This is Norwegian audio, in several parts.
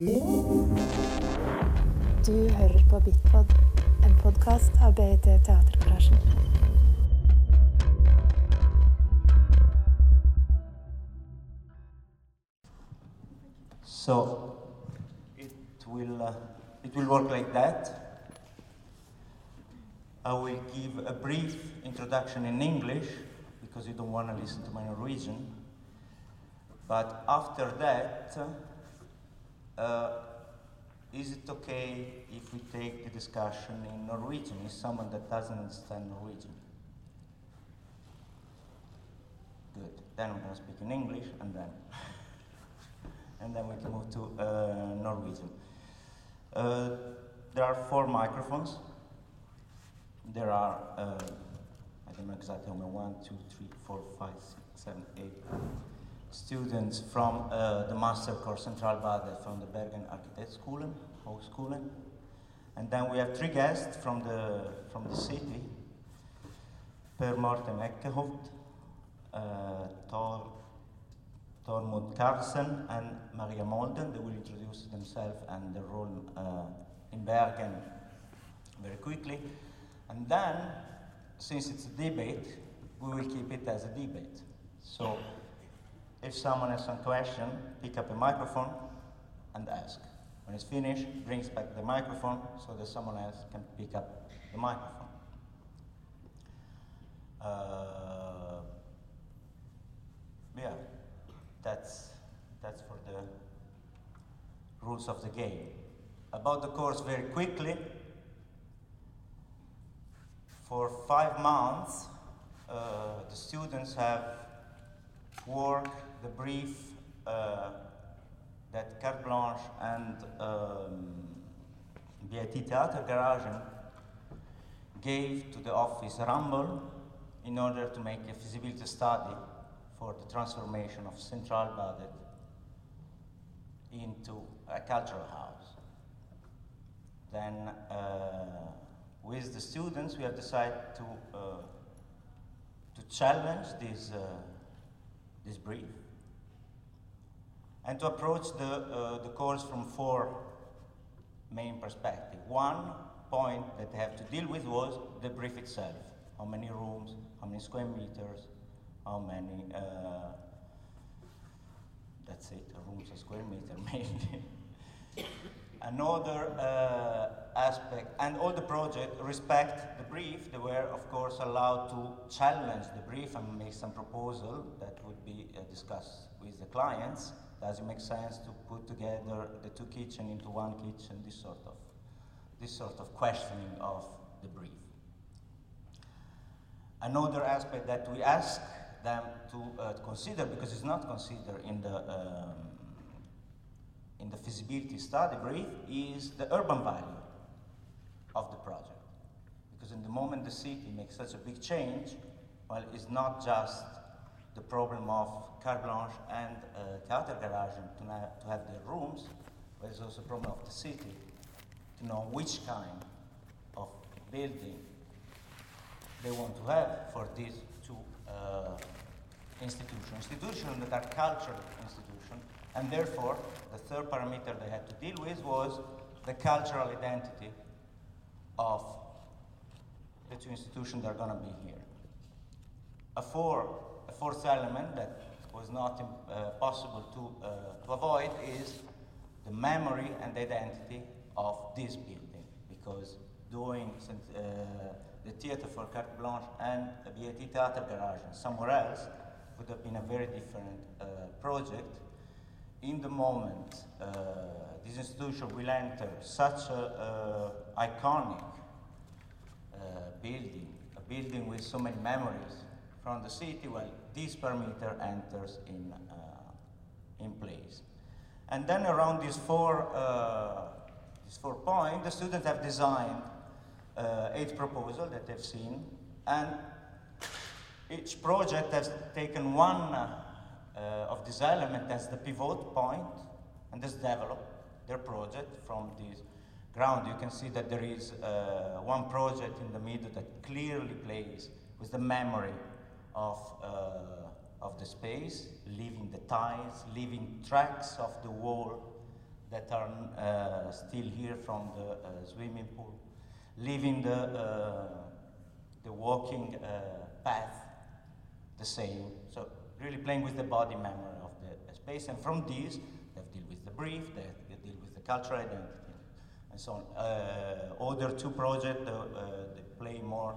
Du hører på Bitpod, en podkast av BIT Teatergarasjen. So it will uh, it will work like that. I will give a brief introduction in English because you don't want to listen to my Norwegian. But after that, is it okay if we take the discussion in Norwegian? Is someone that doesn't understand Norwegian? Good. Then I'm going to speak in English and then and then we can move to uh, Norwegian. Uh, there are four microphones. There are, uh, I don't know exactly how many, one, two, three, four, five, six, seven, eight students from uh, the master course Centralbadet from the Bergen Architectskolen, Hochskolen. And then we have three guests from the, from the city, Per Morten Ekkehoft, uh, Tor Tormod Carlsen and Maria Molden. They will introduce themselves and their role uh, in Bergen very quickly. And then, since it's a debate, we will keep it as a debate. So, if someone has some question, pick up a microphone and ask. When it's finished, brings back the microphone so that someone else can pick up the microphone. Uh, yeah that's, that's for the rules of the game. About the course, very quickly, for five months, uh, the students have worked the brief uh, that Carte Blanche and um, BIT Theater Garagen gave to the office Rumble in order to make a feasibility study for the transformation of Central Badet into a cultural house. Then, uh, with the students, we have decided to, uh, to challenge this, uh, this brief and to approach the, uh, the course from four main perspectives. One point that they have to deal with was the brief itself. How many rooms, how many square meters, how many, uh, that's it, rooms a square meter mainly. Another uh, aspect, and all the project respect the brief, they were of course allowed to challenge the brief and make some proposal that would be uh, discussed with the clients. Does it make sense to put together the two kitchen into one kitchen, this sort of, this sort of questioning of the brief. Another aspect that we ask them to uh, consider, because it's not considered in the, um, in the feasibility study brief, is the urban value of the project. Because in the moment the city makes such a big change, well, it's not just the problem of Carte Blanche and uh, Theater Garage to, to have their rooms, but it's also a problem of the city to know which kind of building they want to have for these two uh, institutions, institutions that are cultural institutions, and therefore the third parameter they had to deal with was the cultural identity of the two institutions that are going to be here. A, four, a fourth element that was not uh, possible to, uh, to avoid is the memory and identity of this building, because doing uh, the theater for Carte Blanche and the BIT Theater Garage and somewhere else would have been a very different uh, project. In the moment, uh, this institution will enter such an iconic uh, building, a building with so many memories from the city, well, this parameter enters in, uh, in place. And then around these four, uh, these four points, the students have designed uh, eight proposals that they've seen, and each project has taken one uh, of these elements as the pivot point and has developed their project from this ground. You can see that there is uh, one project in the middle that clearly plays with the memory of, uh, of the space, leaving the tiles, leaving tracks of the wall that are uh, still here from the uh, swimming pool, leaving the, uh, the walking uh, path the same. So really playing with the body memory of the space. And from this, they deal with the brief, they, deal with the cultural identity, and so on. Uh, other two projects, uh, they play more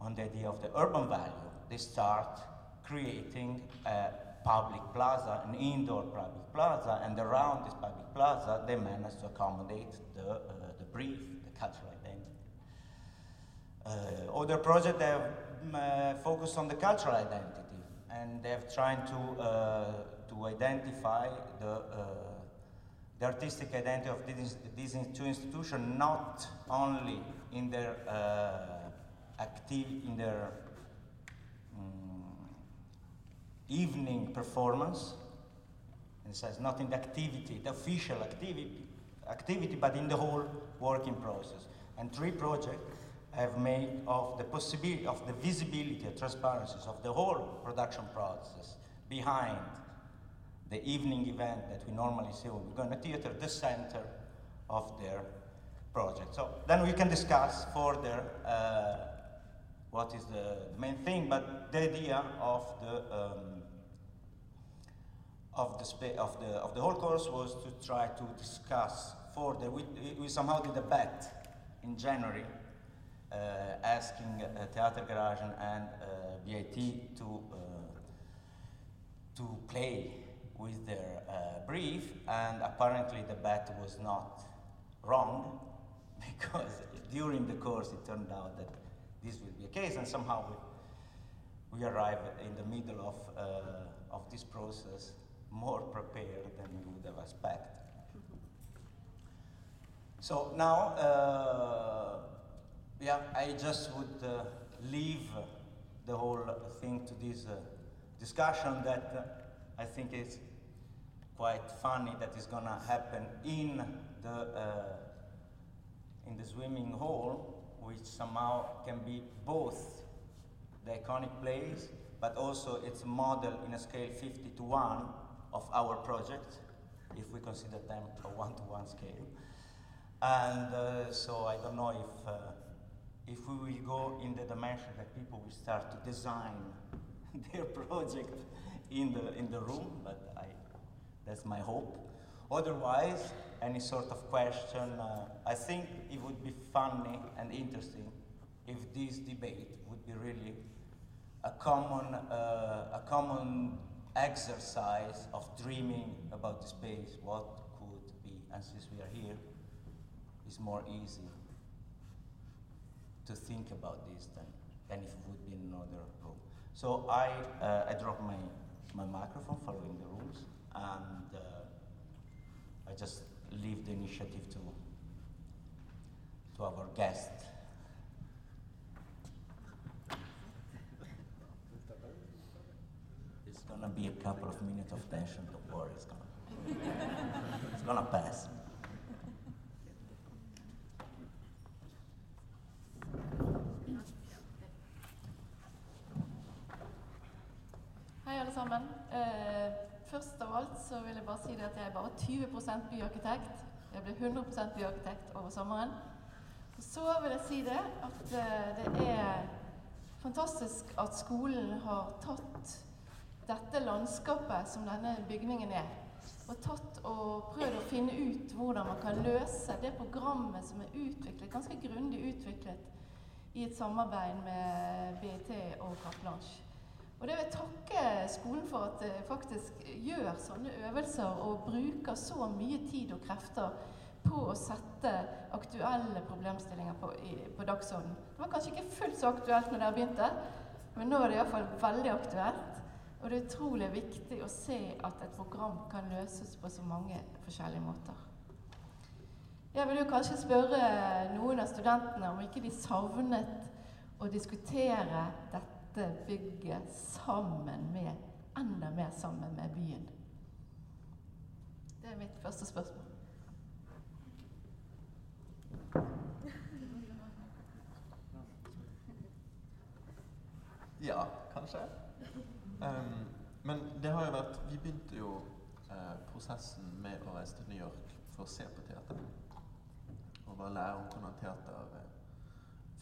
on the idea of the urban value. They start creating a public plaza, an indoor public plaza, and around this public plaza, they manage to accommodate the, uh, the brief, the cultural identity. Uh, other projects have um, uh, focused on the cultural identity, and they have tried to, uh, to identify the, uh, the artistic identity of these, these two institutions, not only in their uh, active, in their evening performance. It says not in the activity, the official activity, activity, but in the whole working process. And three projects have made of the possibility of the visibility and transparencies of the whole production process behind the evening event that we normally see when we go in a theater, the center of their project. So then we can discuss further uh, what is the main thing, but the idea of the um, of the, of the, of the whole course was to try to discuss further. We, we somehow did a bet in January uh, asking uh, Theater Garagen and uh, BIT to, uh, to play with their uh, brief, and apparently the bet was not wrong because during the course it turned out that this will be a case, and somehow we, we arrived in the middle of, uh, of this process more prepared than we would have expected. So now, uh, yeah, I just would uh, leave the whole thing to this uh, discussion that uh, I think is quite funny that is gonna happen in the uh, in the swimming hole, which somehow can be both the iconic place, but also it's a model in a scale 50 to 1 of our project, if we consider them a one-to-one scale. And uh, so I don't know if, uh, if we will go in the dimension that people will start to design their project in the, in the room, but I, that's my hope. Otherwise, any sort of question, uh, I think it would be funny and interesting if this debate would be really a common, uh, a common exercise of dreaming about the space, what could be. And since we are here, it's more easy to think about this than, than if it would be in another room. So I, uh, I drop my, my microphone following the rules, and uh, I just leave the initiative to, to our guest. It's gonna be a couple of minutes of tension, don't worry, it's gonna, it's gonna pass. Hei, alle sammen. Først av alt så vil jeg bare si at jeg er bare 20% byarkitekt. Jeg blir 100 byarkitekt over sommeren. Og så vil jeg si det at eh, det er fantastisk at skolen har tatt dette landskapet som denne bygningen er. Og tatt og prøvd å finne ut hvordan man kan løse det programmet som er utviklet, ganske grundig utviklet i et samarbeid med BIT og Carte Blanche. Og det vil jeg takke skolen for at det faktisk gjør sånne øvelser og bruker så mye tid og krefter på å sette aktuelle problemstillinger på, i, på dagsordenen. Det var kanskje ikke fullt så aktuelt når dere begynte, men nå er det iallfall veldig aktuelt. Og det er utrolig viktig å se at et program kan løses på så mange forskjellige måter. Jeg vil jo kanskje spørre noen av studentene om ikke de savnet å diskutere dette bygget sammen med enda mer sammen med byen. Det er mitt første spørsmål. Ja, kanskje. Um, men det har jo vært Vi begynte jo eh, prosessen med å reise til New York for å se på teater. Og bare lære om hvordan teater eh,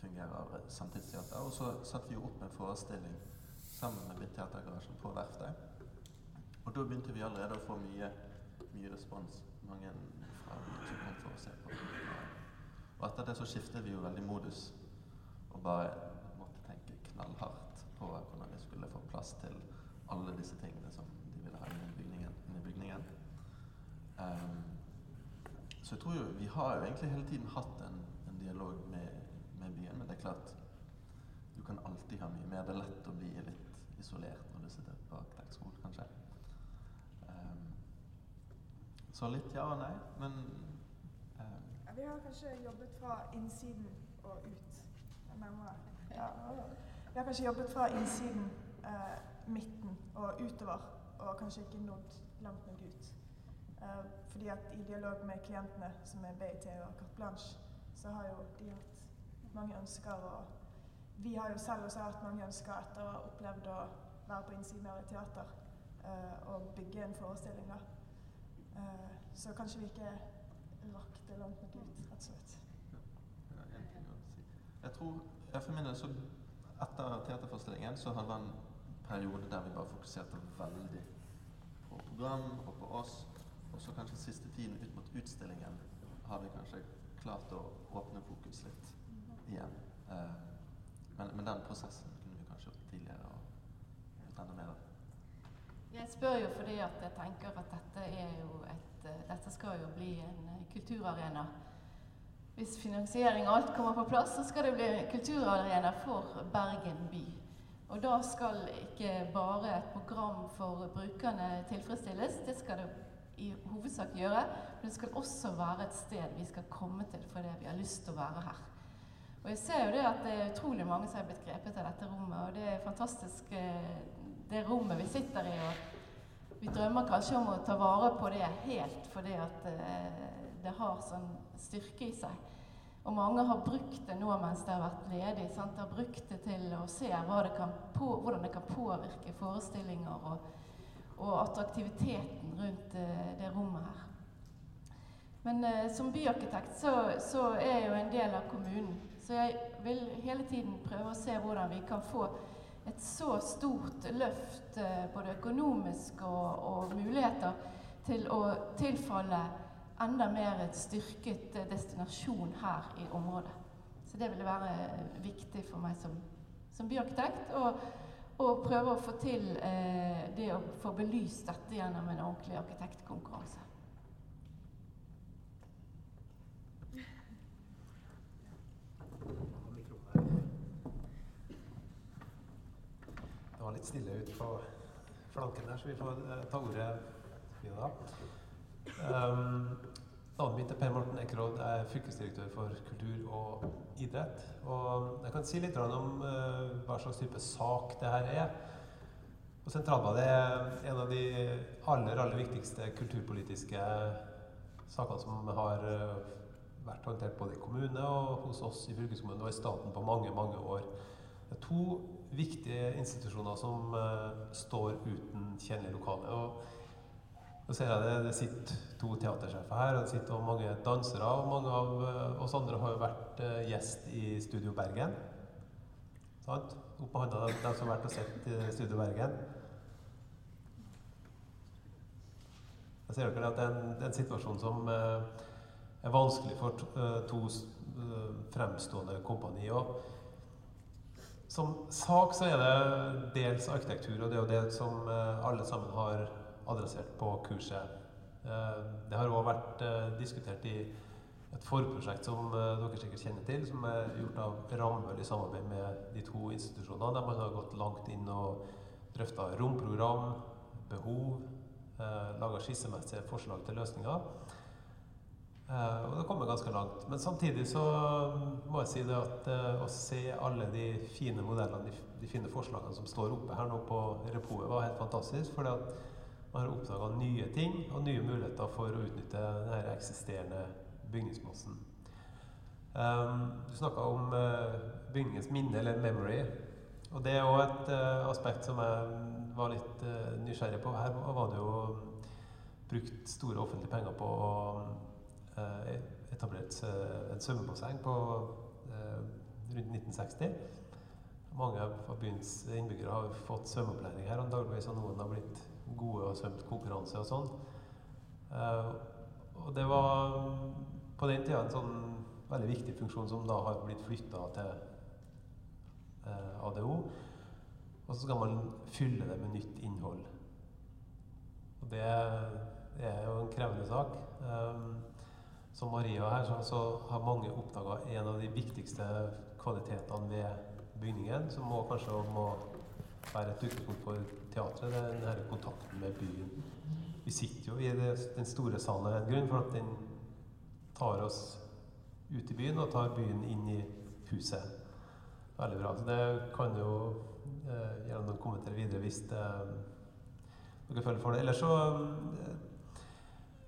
fungerer, samtidsteater. Og så satte vi opp en forestilling sammen med Teatergarasjen på Verftet. Og da begynte vi allerede å få mye, mye respons. Mange fra som kom for å se på. Og etter det så skiftet vi jo veldig modus og bare måtte tenke knallhardt på hvordan vi skulle få plass til alle disse tingene som de ville ha inn i bygningen. Inn i bygningen. Um, så jeg tror jo Vi har jo egentlig hele tiden hatt en, en dialog med, med, byen, men det er klart du kan alltid ha mye mer. Det er lett å bli litt isolert når du sitter på arkitektskole, kanskje. Um, så litt ja og nei, men um, ja, Vi har kanskje jobbet fra innsiden og ut. Ja. Vi har kanskje jobbet fra innsiden, uh, midten og utover, og kanskje ikke nådd langt nok ut. Uh, fordi at i dialog med klientene, som er BIT og Carte Blanche, så har jo de hatt mange ønsker. Og vi har jo selv også hatt mange ønsker etter å ha opplevd å være på innsiden av et teater uh, og bygge en forestilling. da. Uh, så kanskje vi ikke rakk det langt nok ut, rett og slett. Jeg tror, jeg for min del så Etter teaterforestillingen så hadde vi en periode der vi bare fokuserte veldig på program og på oss. Og så kanskje siste tiden ut mot utstillingen har vi kanskje klart å åpne fokus litt igjen. Eh, men, men, den prosessen kunne vi kanskje gjort tidligere og gjort enda mer. Jeg spør jo fordi at jeg tenker at dette, et, eh, dette skal jo bli en eh, kulturarena. Hvis finansiering og alt kommer på plass, så skal det bli en kulturarena for Bergen by. Og da skal ikke bare et program for brukerne tilfredsstilles, det skal det i hovedsak gjøre. Men det skal også være et sted vi skal komme til fordi vi har lyst til å være her. Og jeg ser jo det at det er utrolig mange som er blitt grepet av dette rommet. Og det er fantastisk eh, det rommet vi sitter i. Og vi drømmer kanskje om å ta vare på det helt fordi at eh, det har sånn styrke i seg. Og mange har brukt det nå mens det har vært ledig. Sant? De har brukt det til å se det på, hvordan det kan påvirke forestillinger og og attraktiviteten rundt eh, det rommet her. Men eh, som byarkitekt så, så, er jeg jo en del av kommunen. Så jeg vil hele tiden prøve å se hvordan vi kan få et så stort løft, eh, både økonomisk og, og muligheter, til å tilfalle enda mer et styrket eh, destinasjon her i området. Så det ville være viktig for meg som, som byarkitekt. Og prøve å få til eh, det å få belyst dette gjennom en ordentlig arkitektkonkurranse. Det var litt stille ute på flanken der, så vi får eh, ta ordet. Ja. Um, Navnet mitt er Per Morten Ekeråd. Jeg er fylkesdirektør for kultur og idrett. Og jeg kan si litt om uh, hva slags type sak det her er. Og Sentralbadet er en av de aller, aller viktigste kulturpolitiske sakene som har uh, vært håndtert både i kommune og hos oss i fylkeskommunen og i staten på mange, mange år. Det er to viktige institusjoner som uh, står uten kjennelige lokaler. Og så ser jeg det, det sitter to teatersjefer her, og det sitter mange dansere. Og mange av eh, oss andre har jo vært uh, gjest i Studio Bergen. Sant? Opp med hånda, de som har vært og sett i Studio Bergen. Jeg ser dere at det er en, det er en situasjon som er vanskelig for to fremstående kompani. Som sak så er det dels arkitektur, og det er jo det som alle sammen har adressert på kurset. Eh, det har òg vært eh, diskutert i et forprosjekt som eh, dere sikkert kjenner til, som er gjort av Rambøll i samarbeid med de to institusjonene, der man har gått langt inn og drøfta romprogram, behov, laga skissemessige forslag til løsninger. Og det kommer ganske langt. Men samtidig så må jeg si det at å se alle de fine modellene, de, de fine forslagene som står oppe her nå på repoet, var helt fantastisk. at man har oppdaga nye ting og nye muligheter for å utnytte den eksisterende bygningsmassen. Um, du snakka om uh, bygningens minne, eller memory. Og det er òg et uh, aspekt som jeg var litt uh, nysgjerrig på. Her var det jo brukt store offentlige penger på å eh, etablere et, eh, svømmebasseng på eh, rundt 1960. Mange av byens innbyggere har fått svømmeopplæring her, og noen har blitt gode og svømt konkurranse og sånn. Og det var på den tida en sånn veldig viktig funksjon som da har blitt flytta til ADO. Og så skal man fylle det med nytt innhold. Og det er jo en krevende sak. Som Maria her så, så har mange oppdaga en av de viktigste kvalitetene ved bygningen, som må, kanskje må være et utgangspunkt for teatret, det er denne kontakten med byen. Vi sitter jo i det, den store salen av en grunn, for at den tar oss ut i byen og tar byen inn i huset. Veldig bra. Så det kan jo eh, gjerne kommentere videre hvis det, dere føler for det. Ellers så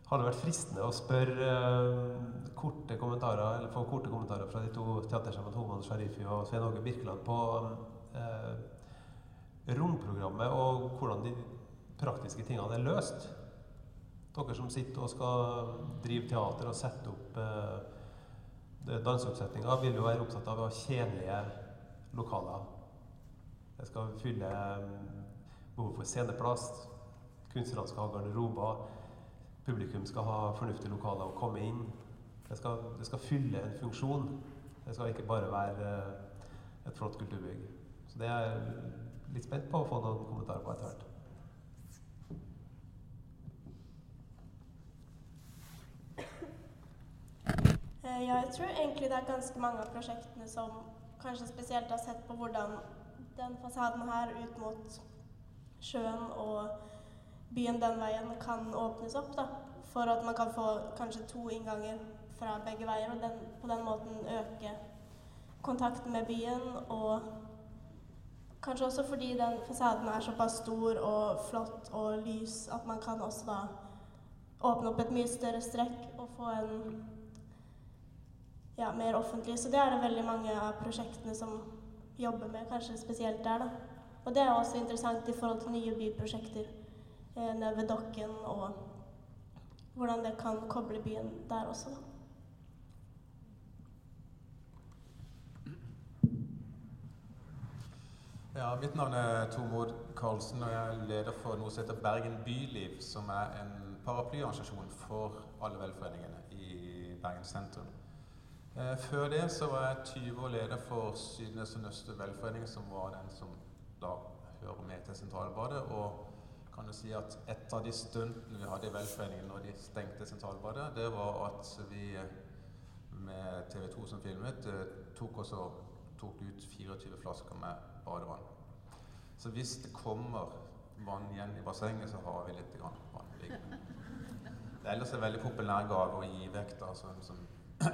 har det vært fristende å spørre eh, korte kommentarer, eller få korte kommentarer fra de to teatersjefene Homan Sharifi og Svein Åge Birkeland på eh, romprogrammet og hvordan de praktiske tingene er løst. Dere som sitter og skal drive teater og sette opp eh, danseoppsetninger, vil jo være opptatt av å ha tjenlige lokaler. Det skal fylle eh, behov for sceneplass. Kunstnerne skal ha garderober. Publikum skal ha fornuftige lokaler å komme inn. Det skal, det skal fylle en funksjon. Det skal ikke bare være eh, et flott kulturbygg. Så det er jeg litt spent på å få noen kommentarer på etter hvert. Eh, ja, jeg tror egentlig det er ganske mange av prosjektene som kanskje spesielt har sett på hvordan den fasaden her ut mot sjøen og byen den veien kan åpnes opp. da, For at man kan få kanskje to innganger fra begge veier, og den, på den måten øke kontakten med byen. Og kanskje også fordi den fasaden er såpass stor og flott og lys at man kan også da åpne opp et mye større strekk og få en ja, mer offentlig. Så det er det veldig mange av prosjektene som jobber med, kanskje spesielt der. da. Og det er også interessant i forhold til nye byprosjekter nede ved Dokken, og hvordan det kan koble byen der også. da. Ja, Mitt navn er Tormod Karlsen, og jeg er leder for noe som heter Bergen Byliv, som er en paraplyorganisasjon for alle velforeningene i Bergen sentrum. Eh, før det så var jeg 20 år leder for Sydnes og Nøste velforening, som var den som da hører med til Sentralbadet. Og kan du si at et av de stuntene vi hadde i velforeningen når de stengte Sentralbadet, det var at vi med TV 2 som filmet, eh, tok, også, tok ut 24 flasker med badevann. Så hvis det kommer vann igjen i bassenget, så har vi litt vann liggende. Det er ellers en veldig populær gave å gi vekk, da, som, som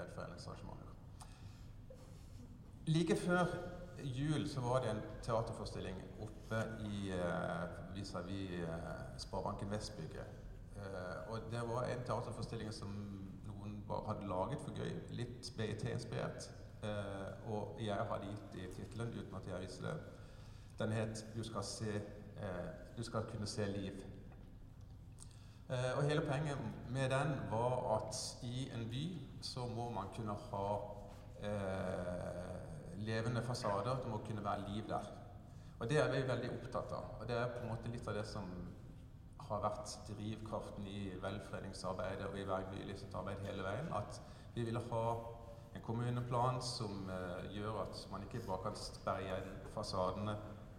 velforeningsarrangementer. Like før jul så var det en teaterforestilling oppe i uh, vis-à-vis uh, Sparebanken Vestbygget. Uh, og det var en teaterforestilling som noen bare hadde laget for gøy. Litt BIT-inspirert. Og jeg hadde gitt det tittelen uten at jeg visste det. Den het 'Du skal, se, du skal kunne se liv'. og hele poenget med den var at i en by så må man kunne ha levende fasader. Det må kunne være liv der. Og det er vi veldig opptatt av. Og det er på en måte litt av det som har vært drivkraften i velforeningsarbeidet og i Bergbylysets arbeid hele veien. At vi ville ha en kommuneplan som uh, gjør at man ikke bare kan sperre igjen fasadene.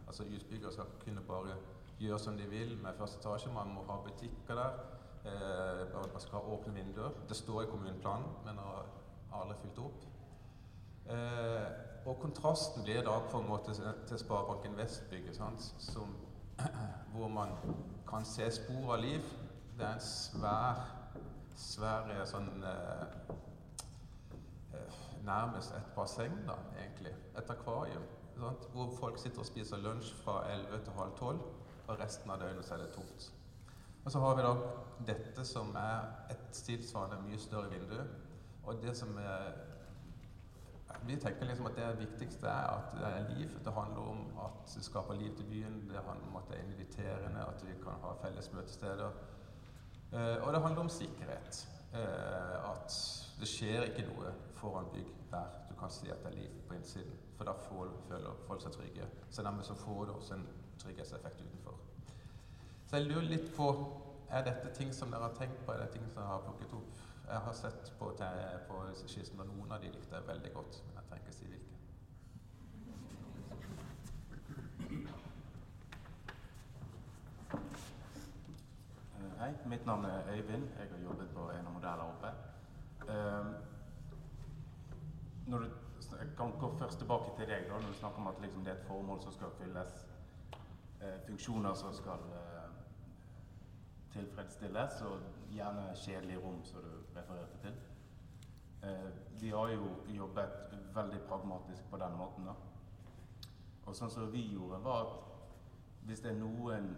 Altså Utbyggere skal kunne bare gjøre som de vil med første etasje. Man må ha butikker der. Uh, man skal ha åpne vinduer. Det står i kommuneplanen, men har aldri fulgt opp. Uh, og kontrasten blir da på en måte til Sparebanken Vest-bygget, hvor man kan se spor av liv. Det er en svær, svær eh, sånn eh, eh, Nærmest et basseng, da, egentlig. Et akvarium. Sant? Hvor folk sitter og spiser lunsj fra 11 til halv 12, og resten av døgnet er det tomt. Og så har vi da dette som er et tilsvarende mye større vindu. Og det som er vi tenker liksom at det viktigste er at det er liv. Det handler om at det skaper liv til byen. Det handler om at det er inviterende, at vi kan ha felles møtesteder. Eh, og det handler om sikkerhet. Eh, at det skjer ikke noe foran bygg der du kan si at det er liv på innsiden. For da føler folk seg trygge. Så dermed så får du også en trygghetseffekt utenfor. Så jeg lurer litt på er dette ting som dere har tenkt på? Er det ting som dere har plukket opp? Jeg har sett på, på skissen, og noen av de likte jeg veldig godt. Men jeg trenger ikke si hvilke. Eh, hei, mitt navn er Øyvind. Jeg har jobbet på en av modellene oppe. Når du, jeg kan gå først tilbake til deg da, når du snakker om at liksom, det er et formål som skal fylles. Uh, funksjoner som skal uh, tilfredsstilles, og gjerne kjedelige rom, som du refererte til. De vi har jo jobbet veldig pragmatisk på den måten. da. Og sånn som vi gjorde, var at hvis det er noen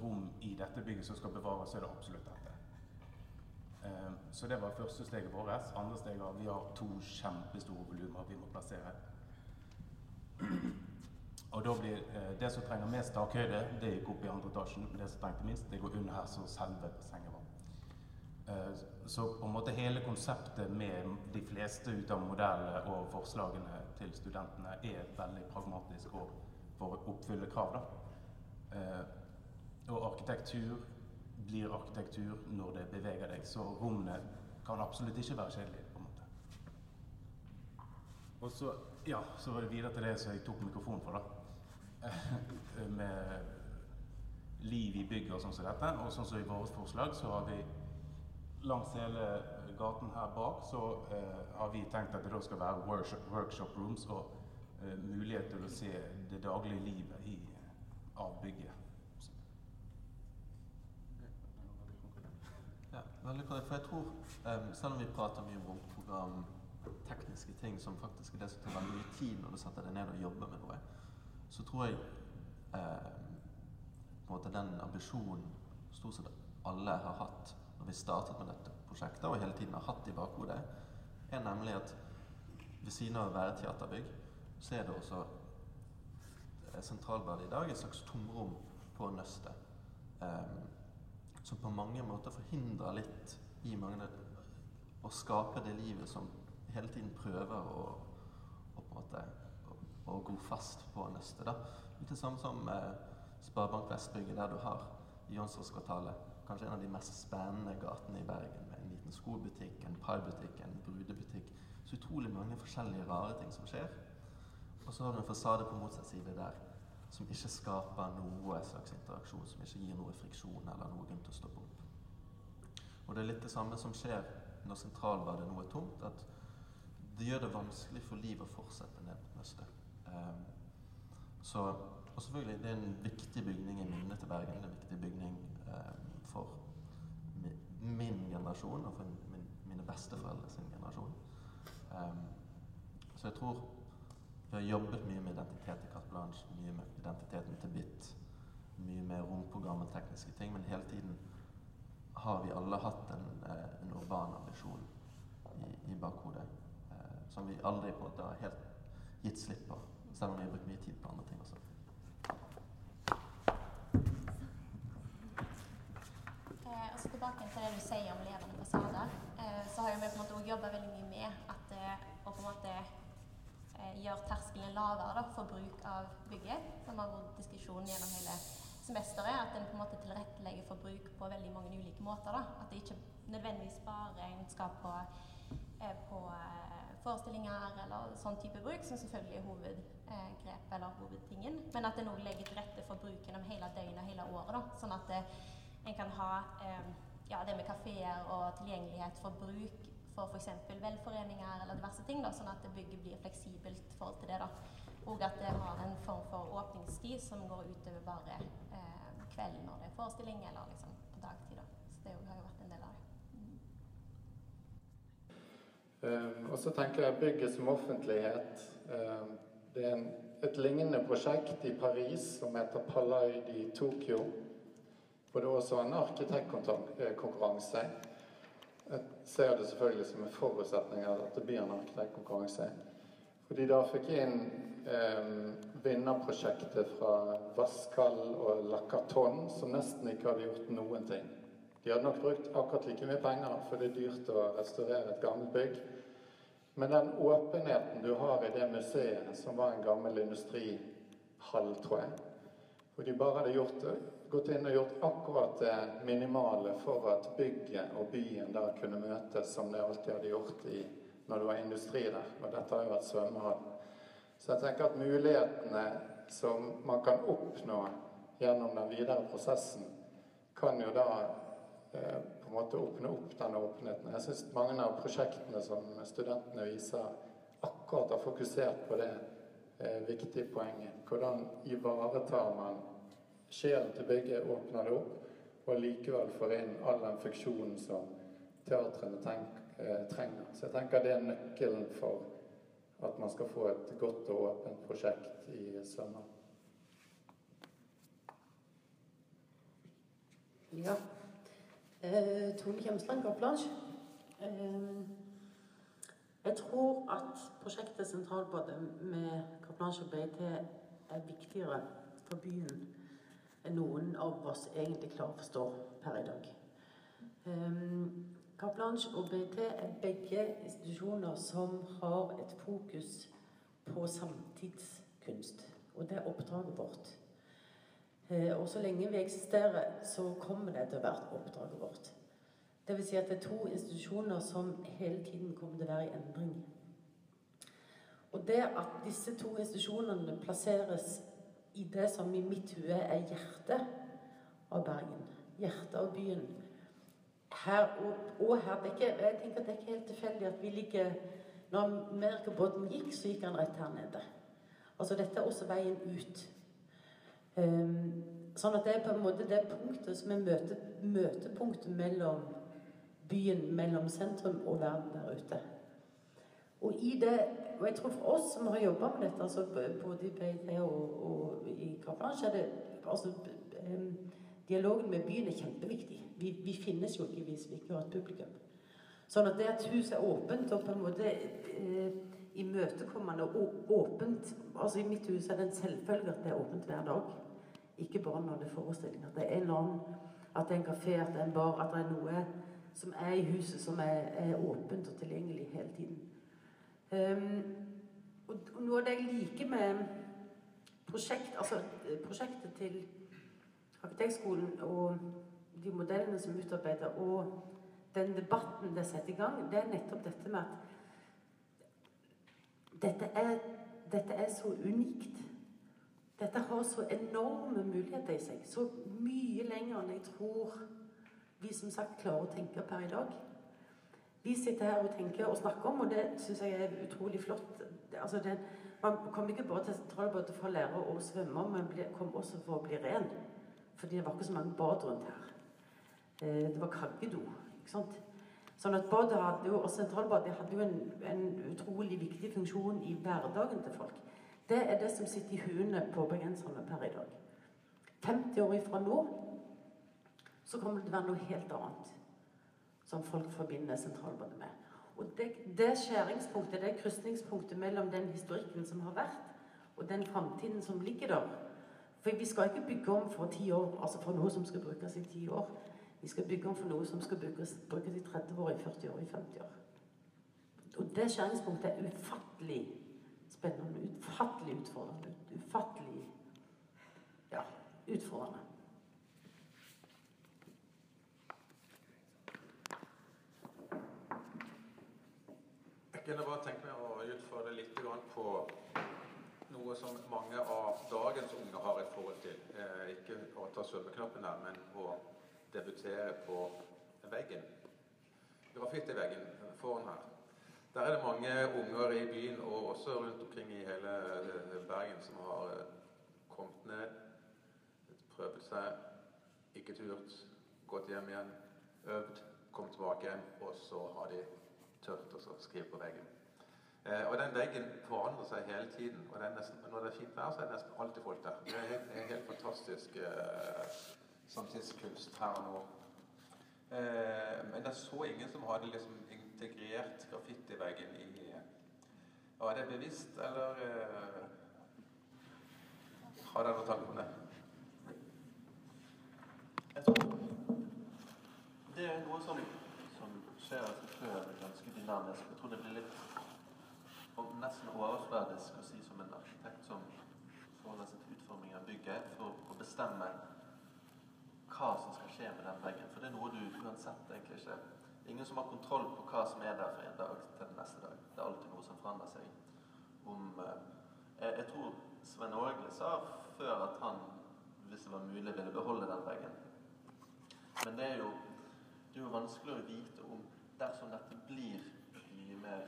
rom i dette bygget som skal bevares, så er det absolutt dette. Eh, så det var første steget vårt. Andre steget var vi har to kjempestore volumer vi må plassere. Og da blir eh, Det som trenger mest takhøyde, det gikk opp i andre etasjen. Det som trengte minst, det går under her, så selve bassenget. Eh, så på en måte hele konseptet med de fleste ut av modellene og forslagene til studentene er veldig pragmatisk og for å oppfylle krav. Da. Eh, og arkitektur blir arkitektur når det beveger deg, så rommene kan absolutt ikke være kjedelige. på en måte. Og så, ja, så var det videre til det som jeg tok mikrofonen for, da. med liv i bygget og sånn som dette. Og sånn som i vårt forslag, så har vi langs hele gaten her bak så eh, har vi tenkt at det da skal være workshop, workshop rooms og eh, mulighet til å se det daglige livet i, av bygget. Ja, veldig bra. For jeg tror, um, selv om vi prater mye om romprogram, tekniske ting som faktisk er det som tar veldig mye tid når du setter deg ned og jobber med noe, så tror jeg um, på en måte den ambisjonen stort sett alle har hatt når vi startet med dette prosjektet, og hele tiden har hatt i bakhodet, er nemlig at ved siden av å være teaterbygg, så er det også eh, Sentralbadet i dag et slags tomrom på nøstet. Um, som på mange måter forhindrer litt i mange å skape det livet som hele tiden prøver å, å på en måte å, å gå fast på nøstet. Litt det samme som eh, Sparebank Vestbygget, der du har Jonserskvartalet kanskje en av de mest spennende gatene i Bergen. Med en liten skobutikk, en paibutikk, en brudebutikk. Så utrolig mange forskjellige rare ting som skjer. Og så har du en fasade på motsatt side der som ikke skaper noe slags interaksjon, som ikke gir noe friksjon eller noe grunn til å stoppe opp. Og det er litt det samme som skjer når sentralbadet nå er tomt. at det gjør det vanskelig for liv å fortsette ned mot nøstet. Um, så, og selvfølgelig, det er en viktig bygning i minnet til Bergen. Det er en viktig bygning um, for min generasjon og for min, mine besteforeldre sin generasjon. Um, så jeg tror vi har jobbet mye med identitet i Carte Blanche, mye med identiteten til BIT, mye med romprogram og tekniske ting, men hele tiden har vi alle hatt en, eh, en urban ambisjon i, i bakhodet eh, som vi aldri på en måte har helt gitt slipp på, selv om vi har brukt mye tid på andre ting også. Så tilbake til det du sier om levende fasader, eh, så har vi på en måte òg jobba veldig mye med at eh, å på en måte eh, gjøre terskelen lavere da, for bruk av bygget. Som har vært diskusjon gjennom hele semesteret. At en på en måte tilrettelegger for bruk på veldig mange ulike måter. Da. At det ikke nødvendigvis bare en skal på, på forestillinger eller sånn type bruk, som selvfølgelig er hovedgrepet eller hovedtingen. Men at en legger til rette for bruken om hele døgnet og hele året. Da. Sånn at det, en kan ha eh, ja, det med kafeer og tilgjengelighet for bruk for f.eks. velforeninger eller diverse ting, da, sånn at bygget blir fleksibelt i forhold til det. da. Og at det har en form for åpningstid som går utover bare eh, kvelden når det er forestilling, eller liksom på dagtid. da. Så det har jo vært en del av det. Mm. Og så tenker jeg bygget som offentlighet. Um, det er en, et lignende prosjekt i Paris som heter Palais i Tokyo. Og det er også en arkitektkonkurranse. Jeg ser det selvfølgelig som en forutsetning at det blir en arkitektkonkurranse. Fordi da fikk inn eh, vinnerprosjektet fra Vaskal og Lakaton, som nesten ikke hadde gjort noen ting. De hadde nok brukt akkurat like mye penger, for det er dyrt å restaurere et gammelt bygg. Men den åpenheten du har i det museet, som var en gammel industrihall, tror jeg Hvor de bare hadde gjort, gått inn og gjort akkurat det minimale for at bygget og byen der kunne møtes som det alltid hadde gjort i, når det var industri der. Og dette har jo vært svømmehall. Så jeg tenker at mulighetene som man kan oppnå gjennom den videre prosessen, kan jo da eh, på en måte åpne opp den åpenheten. Jeg syns mange av prosjektene som studentene viser, akkurat har fokusert på det eh, viktige poenget. Hvordan ivaretar man sjelen til bygget, åpner det opp, og likevel får inn all den funksjonen som teatrene eh, trenger. Så jeg tenker det er nøkkelen for at man skal få et godt og åpent prosjekt i sommer. Ja. Eh, Tone Kjemsland Gaplange. Eh, jeg tror at prosjektet Sentralbadet med Kaplanche og BT er viktigere for byen enn noen av oss egentlig klarer å forstå per i dag. Um, Kaplanche og BT er begge institusjoner som har et fokus på samtidskunst. Og det er oppdraget vårt. Eh, og så lenge vi eksisterer, så kommer det til å være oppdraget vårt. Vil si at det er to institusjoner som hele tiden kommer til å være i endring. Og det at disse to institusjonene plasseres i det som i mitt hue er hjertet av Bergen, hjertet av byen her, og, og her, er ikke, Jeg tenker det er ikke helt tilfeldig at vi ligger Når Merkebåten gikk, så gikk han rett her nede. Altså dette er også veien ut. Um, sånn at det er på en måte det punktet som er møte, møtepunktet mellom byen, mellom sentrum og verden der ute. Og i det, og jeg tror for oss som har jobba med dette, altså både i BIT og, og i Kaplansj, er det altså, Dialogen med byen er kjempeviktig. Vi, vi, finnes jo ikke hvis vi ikke har et publikum. Sånn at det at huset er åpent og på en måte eh, imøtekommende og åpent altså I mitt hus er det en selvfølge at det er åpent hver dag. Ikke bare når det er forestilling. At det er en land, at det er en kafé, at det er en bar, at det er noe som er i huset som er, er åpent og tilgjengelig hele tiden. Og, noe av det jeg liker med prosjekt, altså prosjektet til Arkitektskolen og de modellene som er utarbeidet, og den debatten det setter i gang, det er nettopp dette med at dette er, dette er så unikt. Dette har så enorme muligheter i seg. Så mye lenger enn jeg tror vi som sagt klarer å tenke per i dag. Vi sitter her og tenker og snakker om, og det syns jeg er utrolig flott. Altså det, man kom ikke bare til sentralbåten for å lære å svømme, men kom også for å bli ren. Fordi det var ikke så mange bad rundt her. Eh, det var kaggedo. ikke sant? Sånn at badet hadde jo, og Sentralbadet hadde jo en, en, utrolig viktig funksjon i hverdagen til folk. Det er det som sitter i huene på bergenserne per i dag. 50 år ifra nå så kommer det til å være noe helt annet som folk forbinder Sentralbadet med. Og det, det skjæringspunktet, det krysningspunktet mellom den historikken som har vært, og den framtiden som ligger der, for vi skal ikke bygge om for ti år, altså for noe som skal brukes i ti år. Vi skal bygge om for noe som skal brukes, brukes i 30 år, i 40 år, i 50 år. Og det skjæringspunktet er ufattelig spennende, ufattelig utfordrende. Ufattelig ja, utfordrende. Kunne bare tenke meg å utfordre litt på noe som mange av dagens unge har et forhold til. Eh, ikke å ta svømmeknappen her, men å debutere på veggen. Graffiti-veggen foran her. Der er det mange unger i byen og også rundt omkring i hele eh, Bergen som har eh, kommet ned, prøvd seg, ikke turt, gått hjem igjen, øvd, kommet tilbake og så har de tørt å skrive på veggen. Eh, og den veggen forandrer seg hele tiden. Og nesten, når det er fint vær, så er det nesten alltid folk der. Det er helt, er helt fantastisk eh, samtidskunst her og nå. Eh, men jeg så ingen som hadde liksom integrert graffitiveggen i, Og er det bevisst, eller eh, har dere noen tanker om det? Jeg tror det er noe som, som skjer av dynamisk. Jeg tror det blir litt og nesten overfladisk å si som en arkitekt som forholder seg til utforming av bygget, for å bestemme hva som skal skje med den veggen. For det er noe du uansett egentlig ikke Ingen som har kontroll på hva som er der fra en dag til den neste dag. Det er alltid noe som forandrer seg. Om, eh, jeg, jeg tror Sven Åge sa før at han, hvis det var mulig, ville beholde den veggen. Men det er jo, det er jo vanskelig å vite om dersom dette blir mer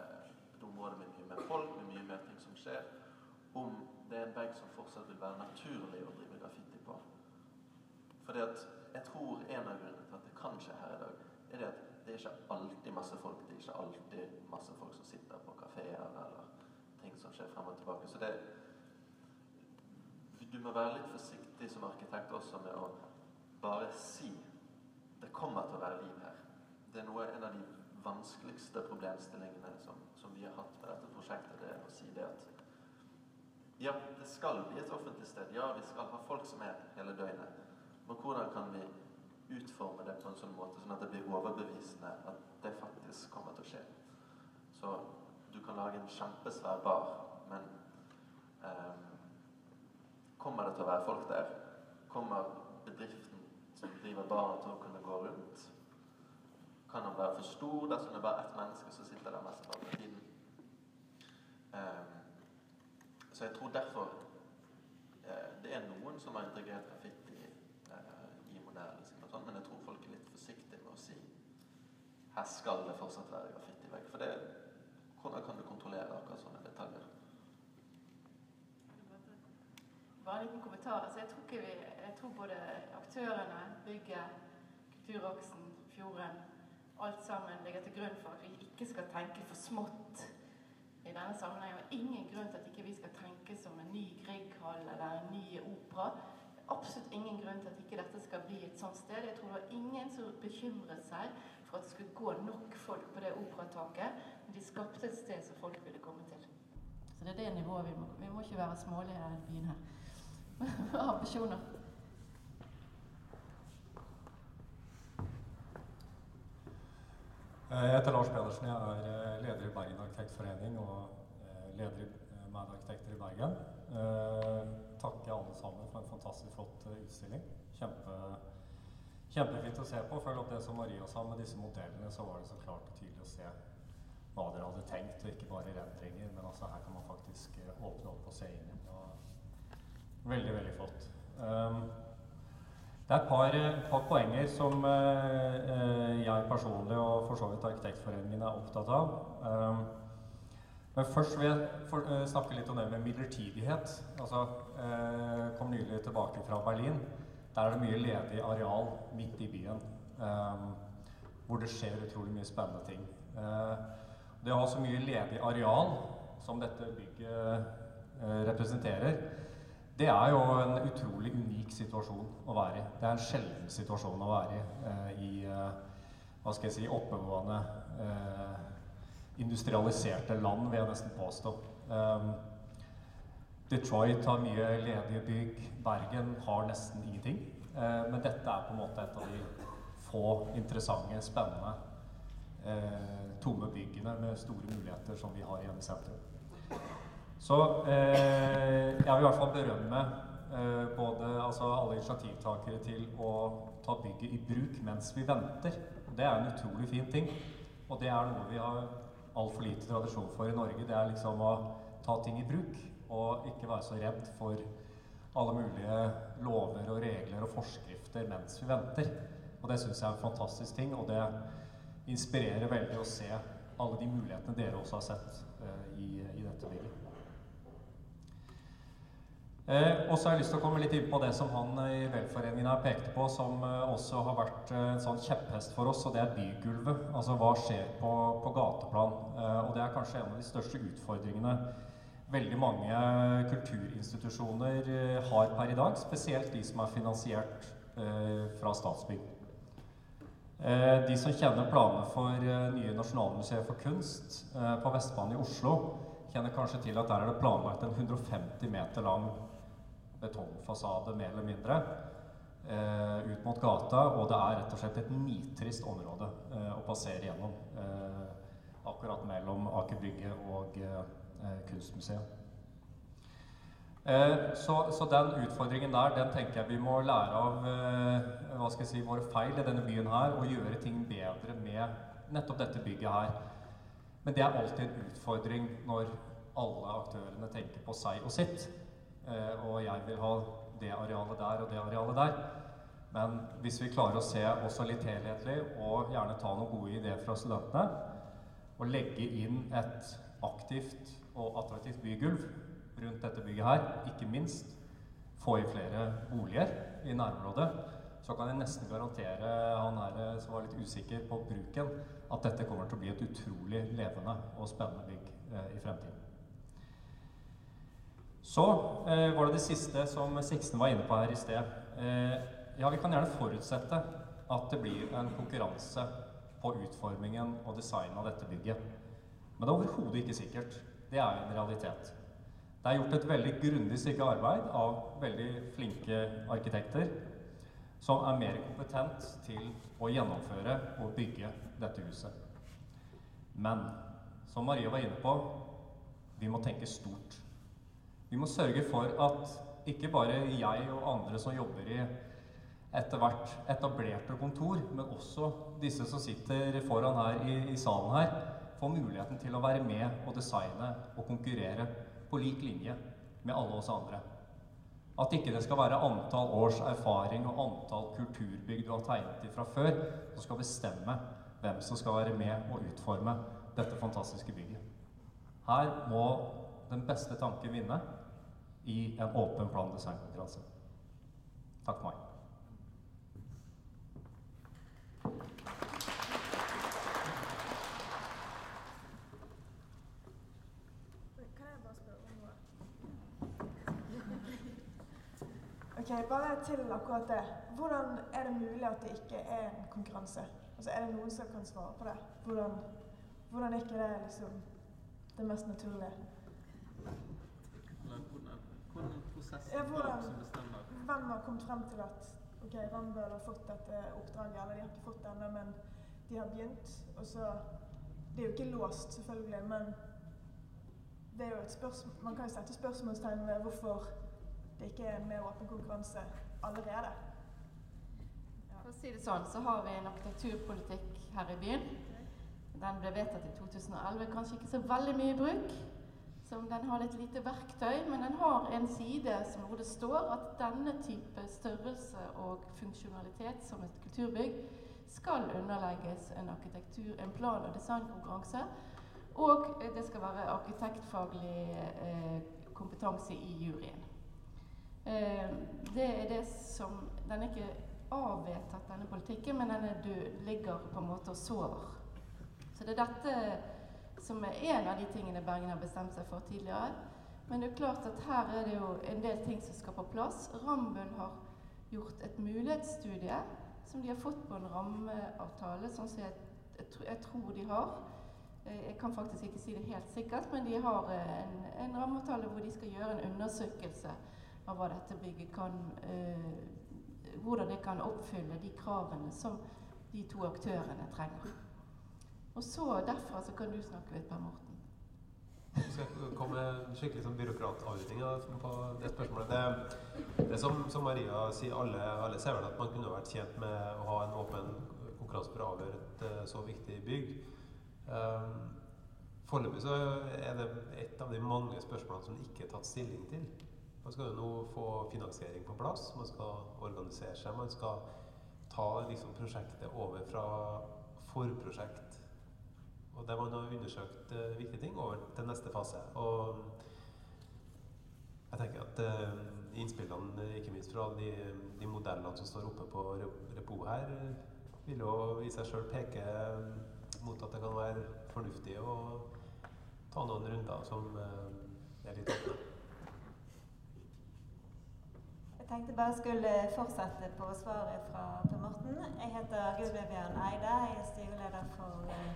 eh, et område med mye mer folk, med mye mer ting som skjer, om det er en vegg som fortsatt vil være naturlig å drive graffiti på. Fordi at jeg tror en av grunnene til at det kan skje her i dag, er det at det er ikke alltid masse folk. Det er ikke alltid masse folk som sitter på kafeer eller ting som skjer frem og tilbake. Så det Du må være litt forsiktig som arkitekt også med å bare si det kommer til å være liv her. Det er noe, en av de vanskeligste problemstillingene som, som vi har hatt med dette prosjektet, det er å si det at ja, det skal bli et offentlig sted. Ja, vi skal ha folk som er hele døgnet. Men hvordan kan vi utforme det på en sånn måte sånn at det blir overbevisende at det faktisk kommer til å skje? Så du kan lage en kjempesvær bar, men eh, kommer det til å være folk der? Kommer bedriften som driver baren til å kunne gå rundt? Kan han være for stor dersom det er bare ett menneske som sitter der mesteparten av tiden? Um, så jeg tror derfor uh, det er noen som har integrert graffiti uh, i modellen sin, sånn, men jeg tror folk er litt forsiktige med å si her skal det fortsatt være graffitivegg. For det, hvordan kan du kontrollere akkurat sånne detaljer? Bare en liten kommentar. Altså, jeg, tror vi, jeg tror både aktørene, bygget, Kulturaksen, Fjorden Alt sammen ligger til grunn for at vi ikke skal tenke for smått i denne sammenhengen. Og ingen grunn til at ikke vi skal tenke som en ny Grieghall eller en ny opera. Absolutt ingen grunn til at ikke dette skal bli et sånt sted. Jeg tror det var ingen som bekymret seg for at det skulle gå nok folk på det operataket. Men de skapte et sted som folk ville komme til. Så det er det nivået vi må Vi må ikke være smålige i denne byen her. Ambisjoner. Jeg heter Lars Pedersen. Jeg er eh, leder i Bergen Arkitektforening og eh, leder i Mad Arkitekter i Bergen. Takker alle sammen for en fantastisk flott utstilling. Kjempe, kjempefint å se på. Følg opp det som Maria sa med disse modellene, så var det så klart og tydelig å se hva dere hadde tenkt, og ikke bare rendringer. Men altså her kan man faktisk åpne opp og se inn. Veldig, veldig flott. Um, det er et par, par poenger som eh, jeg personlig og for så vidt Arkitektforeningen er opptatt av. Um, men først vil jeg snakke litt om det med midlertidighet. Altså, eh, kom nylig tilbake fra Berlin. Der er det mye ledig areal midt i byen. Um, hvor det skjer utrolig mye spennende ting. Det å ha så mye ledig areal som dette bygget representerer, det er jo en utrolig unik situasjon å være i. Det er en sjelden situasjon å være i eh, i eh, hva skal jeg si, oppegående, eh, industrialiserte land, vil jeg nesten påstå. Um, Detroit har mye ledige bygg. Bergen har nesten ingenting. Men dette er på en måte et av de få interessante, spennende, tomme byggene med store muligheter som vi har hjemme i sentrum. Så eh, jeg vil i hvert fall berømme eh, både altså alle initiativtakere til å ta bygget i bruk mens vi venter. Det er en utrolig fin ting. Og det er noe vi har altfor lite tradisjon for i Norge. Det er liksom å ta ting i bruk og ikke være så redd for alle mulige lover og regler og forskrifter mens vi venter. Og det syns jeg er en fantastisk ting, og det inspirerer veldig å se alle de mulighetene dere også har sett uh, i, i dette bygget. Eh, og så har jeg lyst til å komme litt inn på det som han i Velforeningen her pekte på, som eh, også har vært eh, en sånn kjepphest for oss, og det er bygulvet. Altså hva skjer på, på gateplan. Eh, og det er kanskje en av de største utfordringene veldig mange kulturinstitusjoner eh, har per i dag. Spesielt de som er finansiert eh, fra Statsbygg. de som kjenner planene for nye Nasjonalmuseet for kunst på Vestbanen i Oslo, kjenner kanskje til at der er det planlagt en 150 meter lang betongfasade, mer eller mindre, eh, ut mot gata. Og det er rett og slett et nitrist område eh, å passere gjennom. Eh, akkurat mellom Aker Brygge og eh, Kunstmuseet. Eh, så, så, den utfordringen der, den tenker jeg vi må lære av eh, hva skal jeg si, våre feil i denne byen her, og gjøre ting bedre med nettopp dette bygget her. Men det er alltid en utfordring når alle aktørene tenker på seg og sitt. Eh, og jeg vil ha det arealet der og det arealet der. Men hvis vi klarer å se også litt helhetlig, og gjerne ta noen gode ideer fra studentene, og legge inn et aktivt og attraktivt bygulv rundt dette bygget her, ikke minst få i flere boliger i nærområdet, så kan jeg nesten garantere han her som var litt usikker på bruken, at dette kommer til å bli et utrolig levende og spennende bygg eh, i fremtiden. Så eh, var det det siste som Sixten var inne på her i sted. Eh, ja, vi kan gjerne forutsette at det blir en konkurranse på utformingen og designen av dette bygget. Men det er overhodet ikke sikkert. Det er en realitet. Det er gjort et veldig grundig stykke arbeid av veldig flinke arkitekter som er mer kompetent til å gjennomføre og bygge dette huset. Men som Maria var inne på, vi må tenke stort. Vi må sørge for at ikke bare jeg og andre som jobber i etter hvert etablerte kontor, men også disse som sitter foran her i, i salen her, får muligheten til å være med og designe og konkurrere på lik linje med alle oss andre. At ikke det skal være antall års erfaring og antall kulturbygg du har tegnet i fra før, som skal bestemme hvem som skal være med og utforme dette fantastiske bygget. Her må den beste tanken vinne i en åpen plan designkonkurranse. Takk for meg. Ok, Bare til akkurat det. Hvordan er det mulig at det ikke er en konkurranse? Altså, Er det noen som kan svare på det? Hvordan, hvordan er ikke det liksom det mest naturlige? Hvordan prosessen ja, hvordan, som bestemmer Hvem har kommet frem til at ok, Rambøll har fått dette oppdraget, eller de har ikke fått det ennå, men de har begynt. Og så Det er jo ikke låst, selvfølgelig, men det er jo et spørsmål, man kan jo sette spørsmålstegn ved hvorfor det ikke er en mer åpen konkurranse allerede. Ja. For å si det sånn, så har vi en arkitekturpolitikk her i byen. Den ble vedtatt i 2011, kanskje ikke så veldig mye i bruk. Som den har litt lite verktøy, men den har en side som hvor det står at denne type størrelse og funksjonalitet som et kulturbygg skal underlegges en arkitektur, en plan- og designkonkurranse. Og det skal være arkitektfaglig eh, kompetanse i juryen. Eh, det er det som Den er ikke avvedtatt, denne politikken, men den død, ligger på en måte og sover. Så det er dette som er en av de tingene Bergen har bestemt seg for tidligere. Men det er klart at her er det jo en del ting som skal på plass. Rambøll har gjort et mulighetsstudie som de har fått på en rammeavtale, sånn som jeg, jeg, tror de har. Eh, jeg kan faktisk ikke si det helt sikkert, men de har en, en rammeavtale hvor de skal gjøre en undersøkelse av hva dette bygget kan eh, Hvordan det kan oppfylle de kravene som de to aktørene trenger. Og så derfra så kan du snakke litt, Per Morten. Jeg skal komme med en skikkelig sånn byråkratavrydning på det spørsmålet. Det, det som, som, Maria sier, alle, alle ser vel at man kunne vært tjent med å ha en åpen konkurranse for å avgjøre et uh, så viktig bygg. Um, Foreløpig er det et av de mange spørsmålene som ikke er tatt stilling til. Man skal jo nå få finansiering på plass, man skal organisere seg. Man skal ta liksom, prosjektet over fra forprosjekt og der man har undersøkt uh, viktige ting, over til neste fase. Og jeg tenker at uh, innspillene, ikke minst fra de, de, modellene som står oppe på Repo her, vil jo i seg sjøl peke mot at det kan være fornuftig å ta noen runder som uh, er litt åpne tenkte bare skulle fortsette på svaret fra Per Morten. Jeg heter Gudle Bjørn Eide. Jeg er styreleder for eh,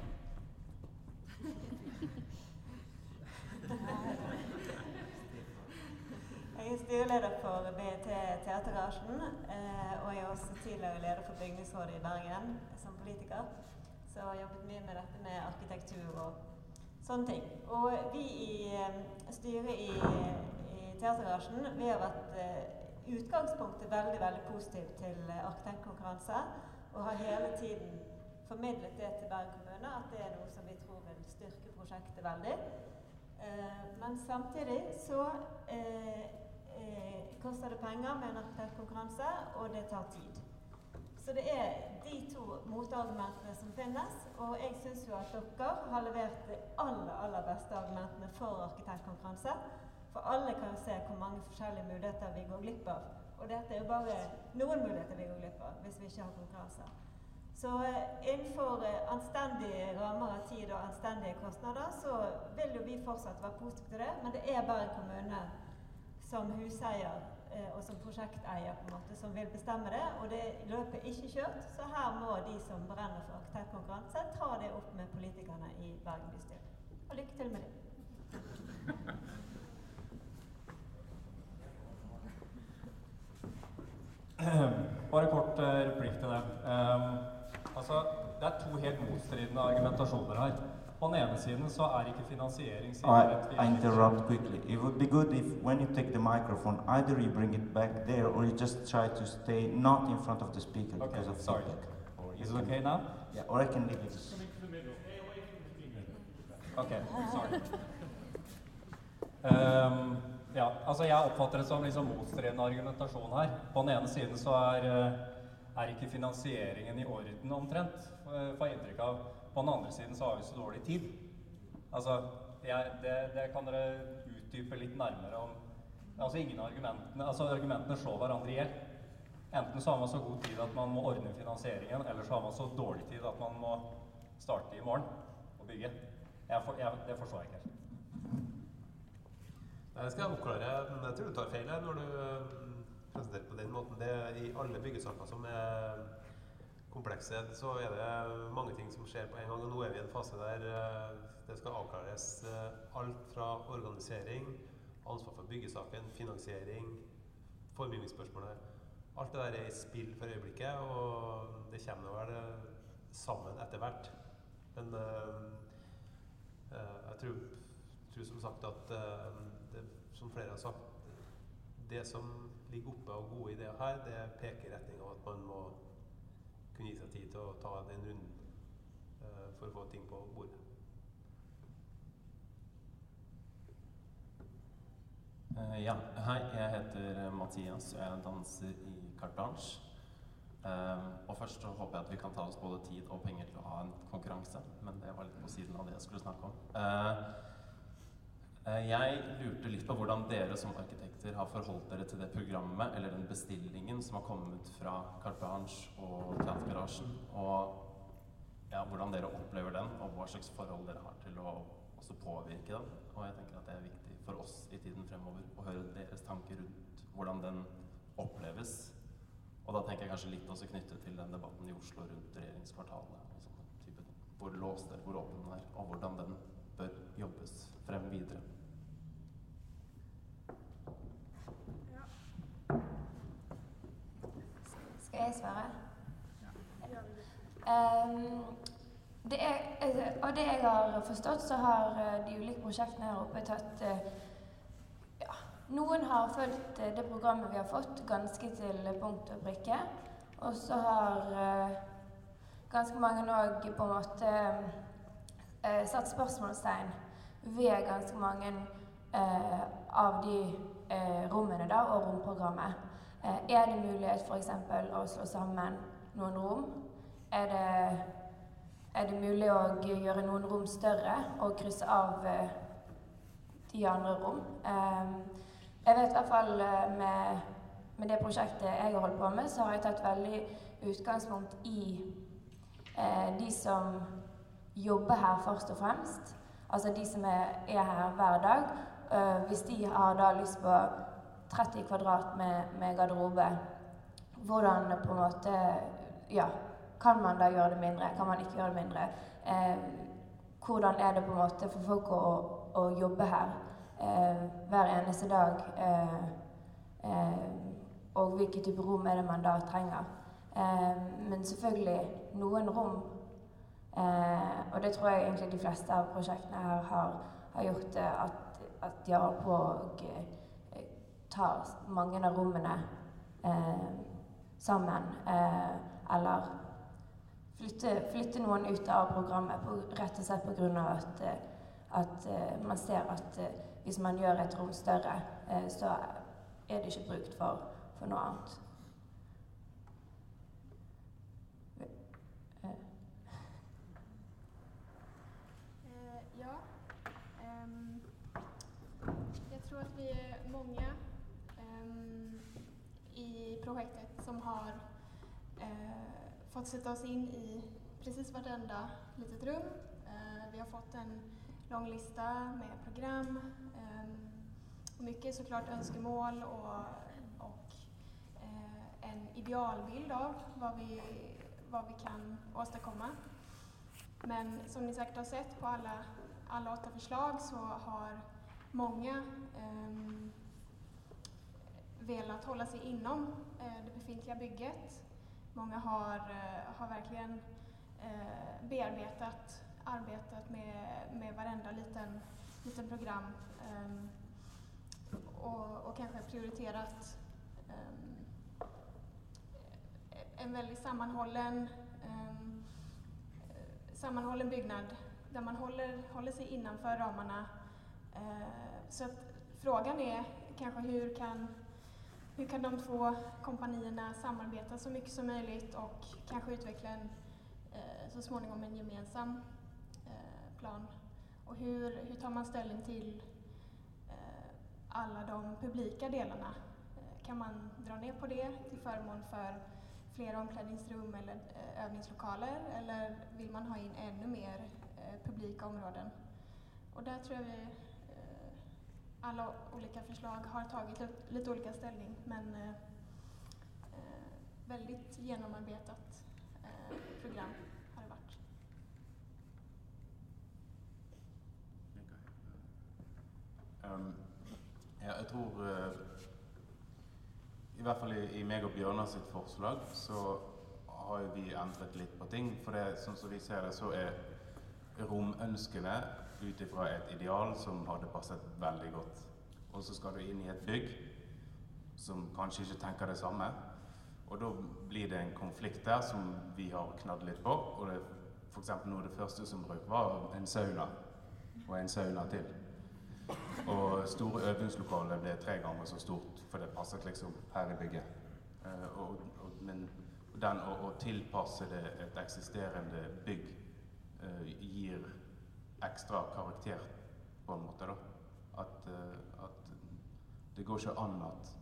Jeg er styreleder for BT Teatergarasjen, eh, og jeg er også tidligere leder for Bygningsrådet i Bergen som politiker. Så jeg har jobbet mye med dette med arkitektur og sånne ting. Og vi i eh, styret i, i Teatergarasjen, vi har vært utgangspunktet veldig veldig positivt til arkitektkonkurranse. Og har hele tiden formidlet det til Bergen kommune, at det er noe som vi tror vil styrke prosjektet veldig. Eh, men samtidig så eh, eh, koster det penger med en arkitektkonkurranse, og det tar tid. Så det er de to motargumentene som finnes. Og jeg syns jo at dere har levert de aller, aller beste argumentene for arkitektkonkurranse. For alle kan se hvor mange forskjellige muligheter vi går glipp av. Og dette er jo bare noen muligheter vi går glipp av hvis vi ikke har konkurranse. Så eh, innenfor eh, anstendige rammer av tid og anstendige kostnader, så vil jo vi fortsatt være positive til det. Men det er Bergen kommune som huseier eh, og som prosjekteier på en måte som vil bestemme det. Og det løpet er ikke kjørt, så her må de som brenner for arkitektkonkurranse, ta det opp med politikerne i Bergen bystyre. Og lykke til med det. Bare kort uh, replikk til det. Um, Altså, det er to helt motstridende argumentasjoner her. På den ene siden så er ikke finansiering I, I interrupt quickly. It would be good if when you take the microphone, either you bring it back there or you just try to stay not in front of the speaker okay, because of sorry. feedback. Is it okay now? Yeah, or I can leave it. Okay, sorry. Um, ja, altså jeg oppfatter det som liksom motstridende argumentasjon her. På den ene siden så er uh, er ikke finansieringen i orden omtrent, får jeg inntrykk av. På den andre siden så har vi så dårlig tid. Altså, jeg, det, det, kan dere utdype litt nærmere om Altså, ingen argumentene, altså argumentene slår hverandre i hjel. Enten så har man så god tid at man må ordne finansieringen, eller så har man så dårlig tid at man må starte i morgen og bygge. Jeg for, jeg, det forstår jeg ikke helt. Jeg skal oppklare, men jeg tror du tar feil her når du presenterer på den måten. Det er I alle byggesaker som er komplekse, så er det mange ting som skjer på en gang. og Nå er vi i en fase der eh, det skal avklares eh, alt fra organisering, ansvar for byggesaken, finansiering, formgivningsspørsmålet. Alt det der er i spill for øyeblikket, og det kommer vel eh, sammen etter hvert. Men jeg tror, tror, som sagt at det, som flere har sagt, det som ligger oppe av gode ideer her, det peker i retning av at man må kunne gi seg tid til å ta den runden uh, for å få ting på bordet. Uh, ja, hei. Jeg heter Mathias, og jeg danser i Carte Blanche. Um, og først så håper jeg at vi kan ta oss både tid og penger til å ha en konkurranse. Men det var litt på siden av det jeg skulle snakke om. Uh, jeg lurte litt på hvordan dere som arkitekter har forholdt dere til det programmet eller den bestillingen som har kommet fra Carte Blanche og Teatergarasjen, og ja, hvordan dere opplever den, og hva slags forhold dere har til å også påvirke den. Og jeg tenker at det er viktig for oss i tiden fremover å høre deres tanker rundt hvordan den oppleves. Og da tenker jeg kanskje litt også knyttet til den debatten i Oslo rundt regjeringskvartalet og sånne type. Hvor låst eller hvor åpen den er, og hvordan den bør jobbes frem videre. Skal jeg svare? Um, det er, og det jeg har forstått, så har eh, de ulike prosjektene her oppe tatt uh, ja, Noen har fulgt det programmet vi har fått, ganske til punkt og prikke. Og så har ganske mange òg på en måte satt spørsmålstegn ved ganske mange av de rommene da, og romprogrammet. Eh, er det mulighet f.eks. å slå sammen noen rom? Er det, er det, mulig å gjøre noen rom større og krysse av eh, de andre rom? Eh, jeg vet i hvert fall med, med, det prosjektet jeg har holdt på med, så har jeg tatt veldig utgangspunkt i de som jobber her først og fremst. Altså de som er, er her hver dag. hvis de har da lyst på 30 kvadrat med, med, garderobe. Hvordan på en måte Ja, kan man da gjøre det mindre? Kan man ikke gjøre det mindre? Eh, hvordan er det på en måte for folk å, å jobbe her eh, hver eneste dag? Eh, og hvilke type rom er det man da trenger. men selvfølgelig noen rom og det tror jeg egentlig de fleste av prosjektene her har, har gjort at, at de har på å ta mange av rommene eh, sammen. Eh, eller flytte, flytte, noen ut av programmet på, rett og slett pga. at, at uh, man ser at uh, hvis man gjør et rom større, så er det ikke brukt for, for noe annet. ja. Um, jeg tror at vi er mange um, i prosjektet som har fått sätta oss in i precis vartenda litet rum. Eh, vi har fått en lång lista med program. Eh, mycket såklart önskemål och, och eh, en idealbild av vad vi, vad vi kan åstadkomma. Men som ni säkert har sett på alla, alla åtta förslag så har många eh, velat hålla sig inom eh, det befintliga bygget Många har, eh, har verkligen eh, bearbetat arbetet med, med varenda liten, liten program um, och, och, kanske prioriterat um, en väldigt sammanhållen, um, sammanhållen byggnad där man håller, håller sig innanför ramarna. Uh, så att frågan är kanske kan hur kan de två kompanierna samarbeta så mycket som möjligt och kanske utveckla en, eh, så småningom en gemensam eh, plan? Och hur, hur tar man ställning till eh, alla de publika delarna? Kan man dra ner på det till förmån för fler omklädningsrum eller övningslokaler eller vill man ha in ännu mer publika områden? Och där tror jag vi alla olika förslag har tagit lite olika ställning men eh, eh, väldigt genomarbetat eh, program har det varit. Um, ja, jeg tror uh, I hvert fall i, i meg og Bjørnar sitt forslag så har vi endret litt på ting. For det, som vi ser det, så er romønskene ut ifra et ideal som hadde passet veldig godt. Og så skal du inn i et bygg som kanskje ikke tenker det samme. Og da blir det en konflikt der som vi har knadd litt på. Og det, for eksempel noe av det første som røk, var en sauna. Og en sauna til. Og store øvingslokaler ble tre ganger så stort, for det passet liksom her i bygget. Uh, og, og, men den å, å, tilpasse det et eksisterende bygg uh, gir ekstra karakter, på en måte. da. At, uh, at, det går ikke an at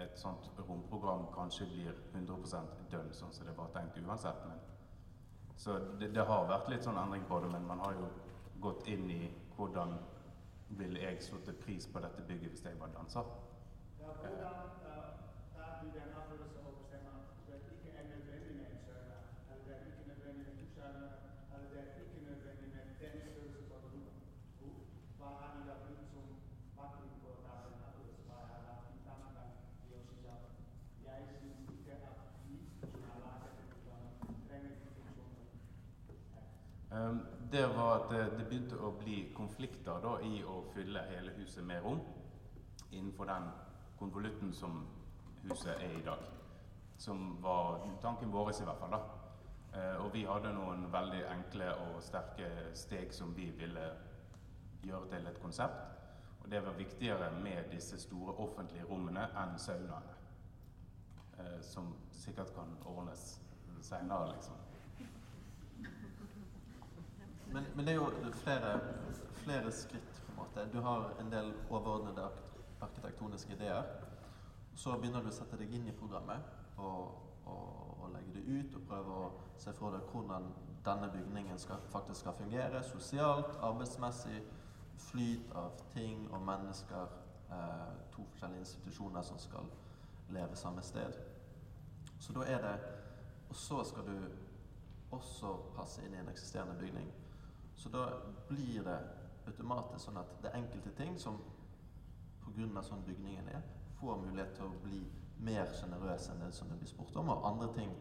et sånt romprogram kanskje blir 100 dønn, sånn som det var tenkt uansett. Men, så det, det, har vært litt sånn endring på det, men man har jo gått inn i hvordan vil jeg slå pris på dette bygget hvis jeg var danser. Ja, hvordan, det var at det, det, begynte å bli konflikter da, i å fylle hele huset med rom innenfor den konvolutten som huset er i dag. Som var tanken vår i hvert fall. da. Uh, og vi hadde noen veldig enkle og sterke steg som vi ville gjøre til et konsept. Og det var viktigere med disse store offentlige rommene enn saunaene. Uh, som sikkert kan ordnes seinere, liksom. Men, men, det er jo flere, flere, skritt, på en måte. Du har en del overordnede arkitektoniske ideer. Så begynner du å sette deg inn i programmet og, og, og legge det ut og prøve å se for deg hvordan denne bygningen skal, faktisk skal fungere sosialt, arbeidsmessig, flyt av ting og mennesker. Eh, to forskjellige institusjoner som skal leve samme sted. Så da er det Og så skal du også passe inn i en eksisterende bygning. Så da blir det automatisk sånn at det er enkelte ting som pga. sånn bygningen er, får mulighet til å bli mer sjenerøs enn det som det blir spurt om, og andre ting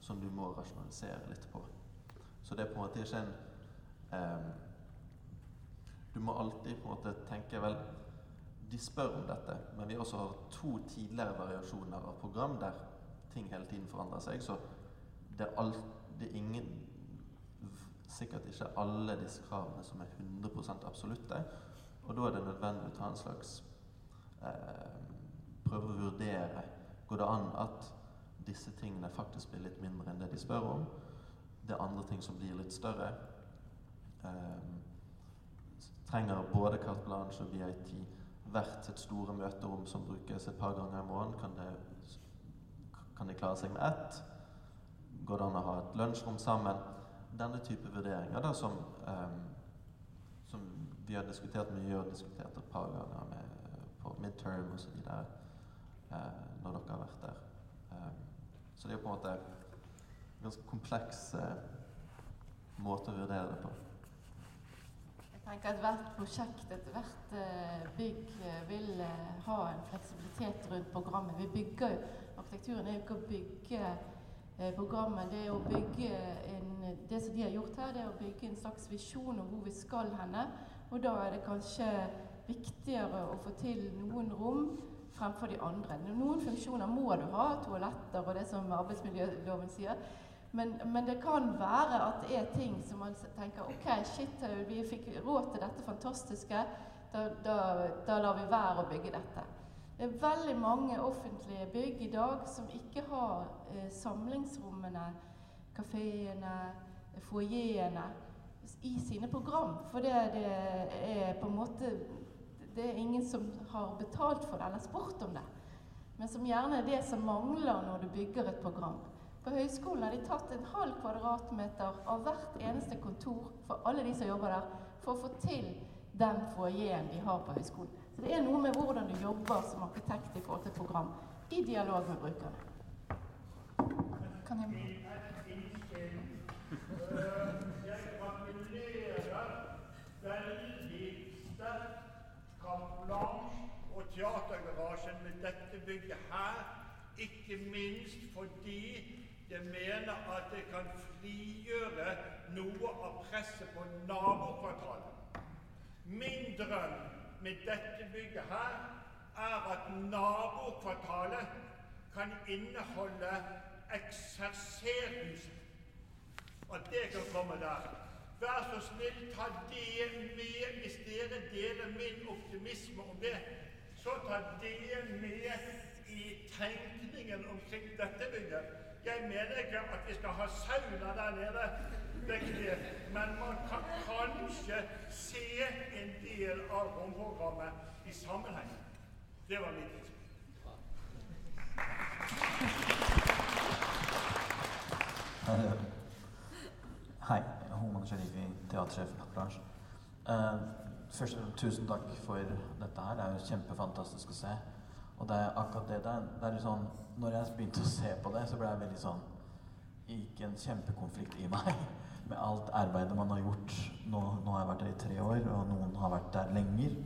som du må rasjonalisere litt på. Så det er på en måte ikke en eh, Du må alltid på en måte tenke vel De spør om dette, men vi også har to tidligere variasjoner av program der ting hele tiden forandrer seg. Så det er, alt, det er ingen Sikkert ikke alle disse kravene som er 100% absolutte. Og da er det nødvendig å ta en slags eh, Prøve å vurdere Går det an at disse tingene faktisk blir litt mindre enn det de spør om? Det er andre ting som blir litt større. Eh, trenger både carte blanche og VIT hvert sitt store møterom som brukes et par ganger i måneden? Kan, kan de klare seg med ett? Går det an å ha et lunsjrom sammen? Denne type vurderinger da, som, um, som vi har diskutert mye og diskutert et par ganger med, på midterm osv. Uh, når dere har vært der. Um, så det er på en måte en ganske kompleks uh, måte å vurdere det på. Jeg tenker at Hvert prosjekt, ethvert uh, bygg, vil ha en fleksibilitet rundt programmet. Vi bygger jo, Arkitekturen er jo ikke å bygge programmet. Det er å bygge en, det som de har gjort her, det er å bygge en slags visjon om hvor vi skal henne. Og da er det kanskje viktigere å få til noen rom fremfor de andre. Noen funksjoner må du ha, toaletter og det som arbeidsmiljøloven sier. Men, men, det kan være at det er ting som man tenker OK, shit, vi fikk råd til dette fantastiske. Da, da, da lar vi være å bygge dette. Det er veldig mange offentlige bygg i dag som ikke har eh, samlingsrommene, kafeene, foajeene i sine program. For det, det, er på en måte Det er ingen som har betalt for det eller spurt om det. Men som gjerne er det som mangler når du bygger et program. På høyskolen har de tatt en halv kvadratmeter av hvert eneste kontor for alle de som jobber der, for å få til den foajeen de har på høyskolen. Så det er noe med hvordan du jobber som arkitekt i forhold til program, i dialog med brukerne. Kan jeg Jeg gratulerer veldig sterkt Camplanche og Teatergarasjen med dette bygget her. Ikke minst fordi jeg mener at det kan frigjøre noe av presset på nabokvartalet. Min drøm med dette bygget her, er at nabokvartalet kan inneholde ekserserhuset. Og det kan komme der. Vær så snill, ta det med hvis dere deler min optimisme om det. Så ta det med i tenkningen omkring dette bygget. Jeg mener ikke at vi skal ha sauna der nede vektige, men man kan kanskje se en del av romprogrammet i sammenheng. Det var mitt innspill. Hei. Homan Sharifi, teatersjef i Bransj. Uh, først tusen takk for dette her. Det er jo kjempefantastisk å se. Og det er akkurat det. Det er, det er sånn, når jeg begynte å se på det, så ble jeg veldig sånn Gikk en kjempekonflikt i meg med alt arbeidet man har gjort. Nå, nå, har jeg vært der i tre år, og noen har vært der lenger.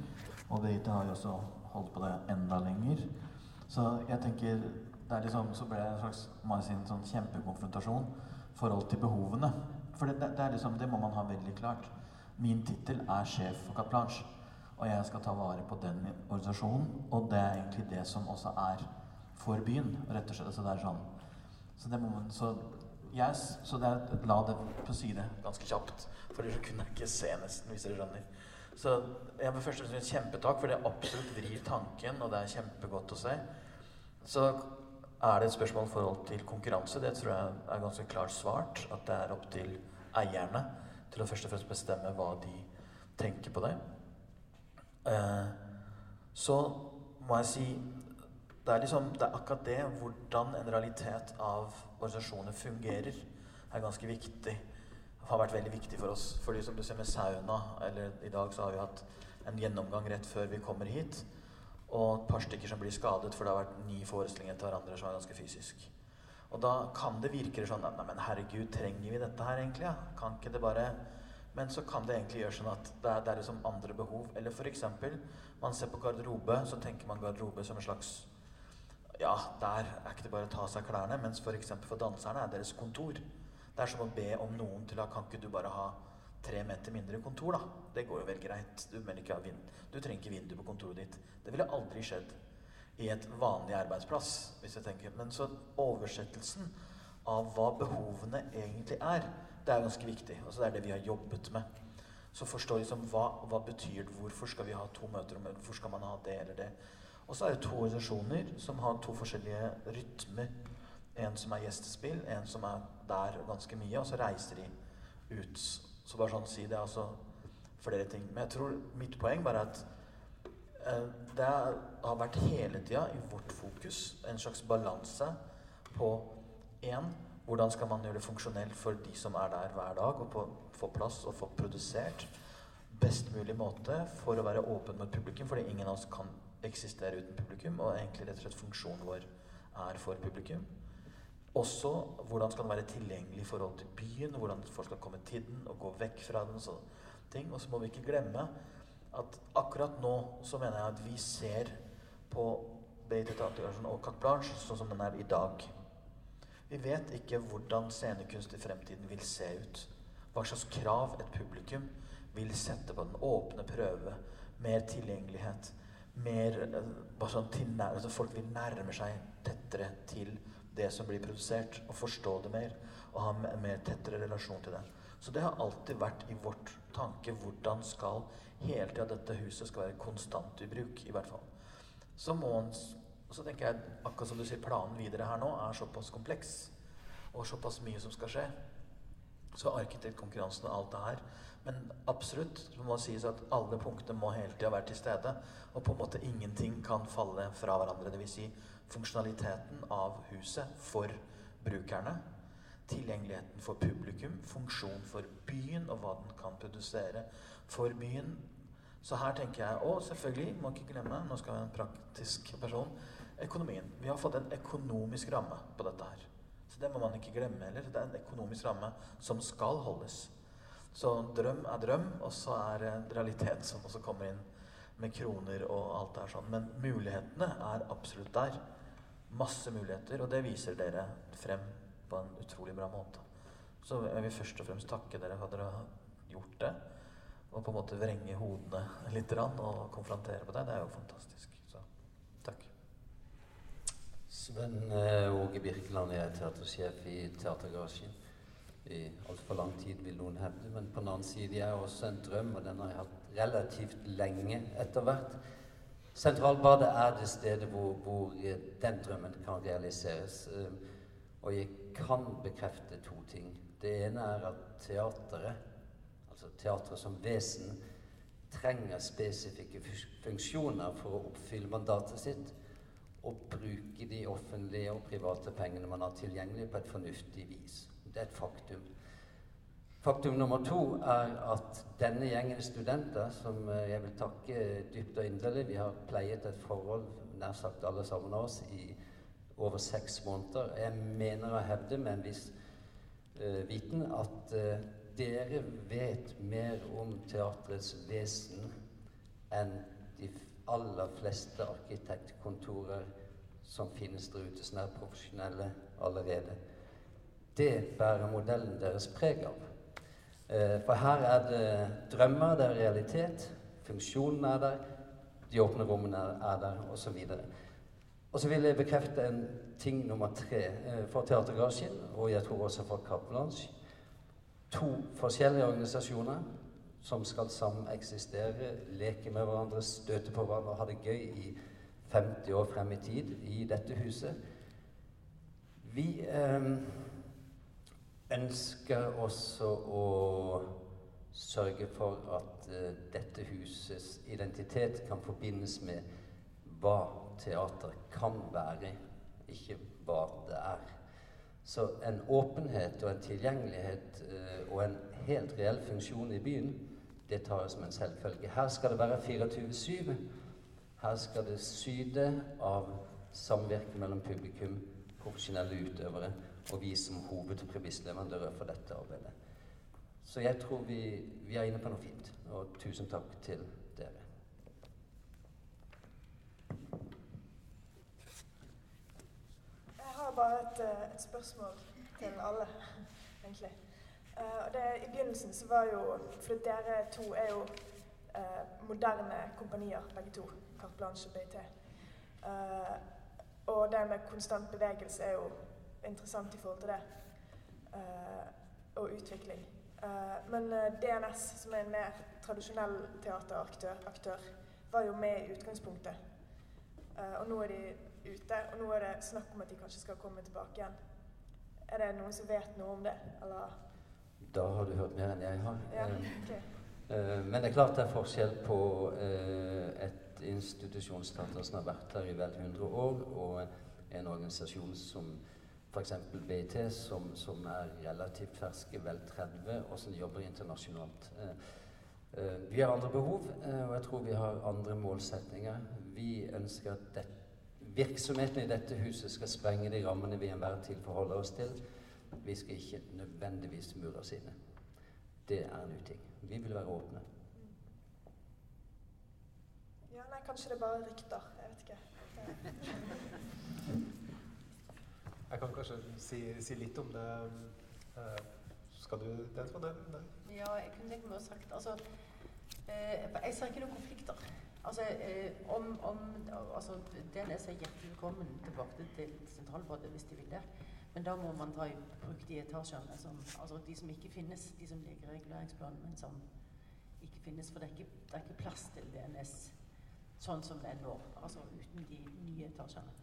Og Birgitte har jo også holdt på det enda lenger. Så jeg tenker det er liksom, Så ble det en slags en sånn kjempekonfrontasjon forhold til behovene. For det, det, er liksom, det må man ha veldig klart. Min tittel er sjef for Carte. Og jeg skal ta vare på den organisasjonen. Og det er egentlig det som også er for byen, rett og slett. Så det er sånn Så det må man så Yes, så det er, la det på side ganske kjapt. For ellers kunne ikke se nesten, hvis dere skjønner. Så jeg vil først og fremst kjempetakk, for det absolutt vrir tanken, og det er kjempegodt å se. Så er det et spørsmål i forhold til konkurranse. Det tror jeg er ganske klart svart. At det er opp til eierne til å først og fremst bestemme hva de tenker på det. Eh, så må jeg si det er, liksom, det er akkurat det, hvordan en realitet av organisasjoner fungerer, er ganske viktig. Har vært veldig viktig for oss. Fordi som du ser med sauna, eller i dag så har vi hatt en gjennomgang rett før vi kommer hit. Og et par stykker som blir skadet, for det har vært ni forestillinger til hverandre som er ganske fysisk. Og da kan det virke sånn Nei, men herregud, trenger vi dette her egentlig? Ja? Kan ikke det bare Men så kan det egentlig gjøre sånn at det er, det er liksom andre behov. Eller f.eks. man ser på garderobe, så tenker man garderobe som en slags ja, der er ikke det bare å ta av seg klærne, mens f.eks. For, for danserne er deres kontor. Det er som å be om noen til at kan ikke du bare ha tre meter mindre kontor, da? Det går jo vel greit. Du, du trenger ikke vindu på kontoret ditt. Det ville aldri skjedd i et vanlig arbeidsplass, hvis jeg tenker. Men så oversettelsen av hva behovene egentlig er, det er ganske viktig. Altså det er det vi har jobbet med. Så forstå liksom hva, hva betyr det, hvorfor skal vi ha to møter, hvorfor skal man ha det eller det. Og så er det to organisasjoner som har to forskjellige rytmer. En som er gjestespill, en som er der ganske mye, og så reiser de ut. Så bare sånn si det altså flere ting. Men jeg tror mitt poeng bare er at eh, det har vært hele tida i vårt fokus en slags balanse på én hvordan skal man gjøre det funksjonelt for de som er der hver dag, og på, få plass og få produsert best mulig måte for å være åpen mot publikum, fordi ingen av oss kan eksistere uten publikum, og egentlig rett og slett funksjonen vår er for publikum. Også hvordan skal den være tilgjengelig i forhold til byen, hvordan folk skal komme til den og gå vekk fra den. Og ting. Og så må vi ikke glemme at akkurat nå så mener jeg at vi ser på BIT Teatergarasjen og Carte Blanche sånn som den er i dag. Vi vet ikke hvordan scenekunst i fremtiden vil se ut. Hva slags krav et publikum vil sette på den. Åpne prøve, mer tilgjengelighet mer bare sånn tilnær, altså Folk vil nærme seg tettere til det som blir produsert, og forstå det mer. Og ha en mer tettere relasjon til det. Så det har alltid vært i vårt tanke hvordan skal hele tida dette huset skal være konstant i bruk, i hvert fall. Så må en så tenker jeg, akkurat som du sier, planen videre her nå er såpass kompleks og såpass mye som skal skje. Så arkitektkonkurransen og alt det her men absolutt, det må sies at alle punktene må hele tida være til stede. Og på en måte ingenting kan falle fra hverandre. Dvs. Si funksjonaliteten av huset for brukerne. Tilgjengeligheten for publikum. Funksjon for byen og hva den kan produsere for byen. Så her tenker jeg Og selvfølgelig, må ikke glemme, nå skal vi ha en praktisk person, økonomien. Vi har fått en økonomisk ramme på dette her. Så det må man ikke glemme heller. Det er en økonomisk ramme som skal holdes. Så drøm er drøm, og så er det realitet som også kommer inn med kroner og alt det her sånn. Men mulighetene er absolutt der. Masse muligheter, og det viser dere frem på en utrolig bra måte. Så jeg vil først og fremst takke dere for at dere har gjort det. Og på en måte vrenge hodene litt og konfrontere på det. Det er jo fantastisk. Så takk. Sven eh, Åge Birkeland er teatersjef i Teatergarasjen i altfor lang tid, vil noen hevde. Men på den annen side jeg er også en drøm, og den har jeg hatt relativt lenge etter hvert. Sentralbadet er det stedet hvor, hvor eh, den drømmen kan realiseres. Eh, og jeg kan bekrefte to ting. Det ene er at teateret, altså teatret som vesen, trenger spesifikke funksjoner for å oppfylle mandatet sitt og bruke de offentlige og private pengene man har tilgjengelig, på et fornuftig vis. Det er et faktum. Faktum nummer to er at denne gjengen studenter, som eh, jeg vil takke dypt og inderlig Vi har pleiet et forhold, nær sagt alle sammen av oss, i over seks måneder. Jeg mener å hevde med en viss uh, viten at uh, dere vet mer om teatrets vesen enn de aller fleste arkitektkontorer som finnes der ute, som er profesjonelle allerede. Det bærer modellen deres preg av. Eh, for her er det drømmer, det er realitet. Funksjonen er der. De åpne rommene er der, osv. Og så vil jeg bekrefte en ting nummer tre eh, for Teatergarasjen, og jeg tror også for Carte Blanche. To forskjellige organisasjoner som skal sameksistere, leke med hverandre, støte på hverandre og ha det gøy i 50 år frem i tid i dette huset. Vi eh, ønsker også å sørge for at uh, dette husets identitet kan forbindes med hva teater kan være, ikke hva det er. Så en åpenhet og en tilgjengelighet uh, og en helt reell funksjon i byen, det tar jeg som en selvfølge. Her skal det være 24-7. Her skal det syde av samvirke mellom publikum, profesjonelle utøvere og vi som hovedpremissleverandører for dette arbeidet. Så jeg tror vi, vi er inne på noe fint. Og tusen takk til dere. bare et, eh, et spørsmål til alle, egentlig. Uh, det, I begynnelsen så var jo For dere to er jo uh, moderne kompanier, begge to. Carte Blanche og. Uh, og det med konstant bevegelse er jo interessant i forhold til det. og utvikling. men DNS, som er en mer tradisjonell teateraktør, aktør, var jo med i utgangspunktet. og nå er de ute, og nå er det snakk om at de kanskje skal komme tilbake igjen. Er det noen som vet noe om det, eller? Da har du hørt mer enn jeg har. Ja, eh, okay. uh, men det er klart det er forskjell på uh, et som har vært her i vel 100 år, og en organisasjon som f.eks. BIT, som, som, er relativt ferske, vel 30, og som jobber internasjonalt. Uh, vi har andre behov, og jeg tror vi har andre målsetninger. Vi ønsker at det, Virksomheten i dette huset skal sprenge de rammene vi enhver tid forholder oss til. Vi skal ikke nødvendigvis mure oss inne. Det er en uting. Vi vil være åpne. Ja, nei, kanskje det er bare rykter. Jeg vet ikke. Jeg kan kanskje si, si litt om det. Uh, skal du det, Trond? Nei? Ja, jeg kunne tenkt meg å sagt Altså, uh, jeg ser ikke noen konflikter. Altså, eh, om, om, altså, DNS er hjertelig velkommen tilbake til sentralbadet hvis de vil det. Men da må man ta i bruk de etasjene som Altså de som ikke finnes, de som ligger i reguleringsplanen, men som ikke finnes. For det er ikke, det er ikke plass til DNS sånn som det er nå. Altså uten de nye etasjene.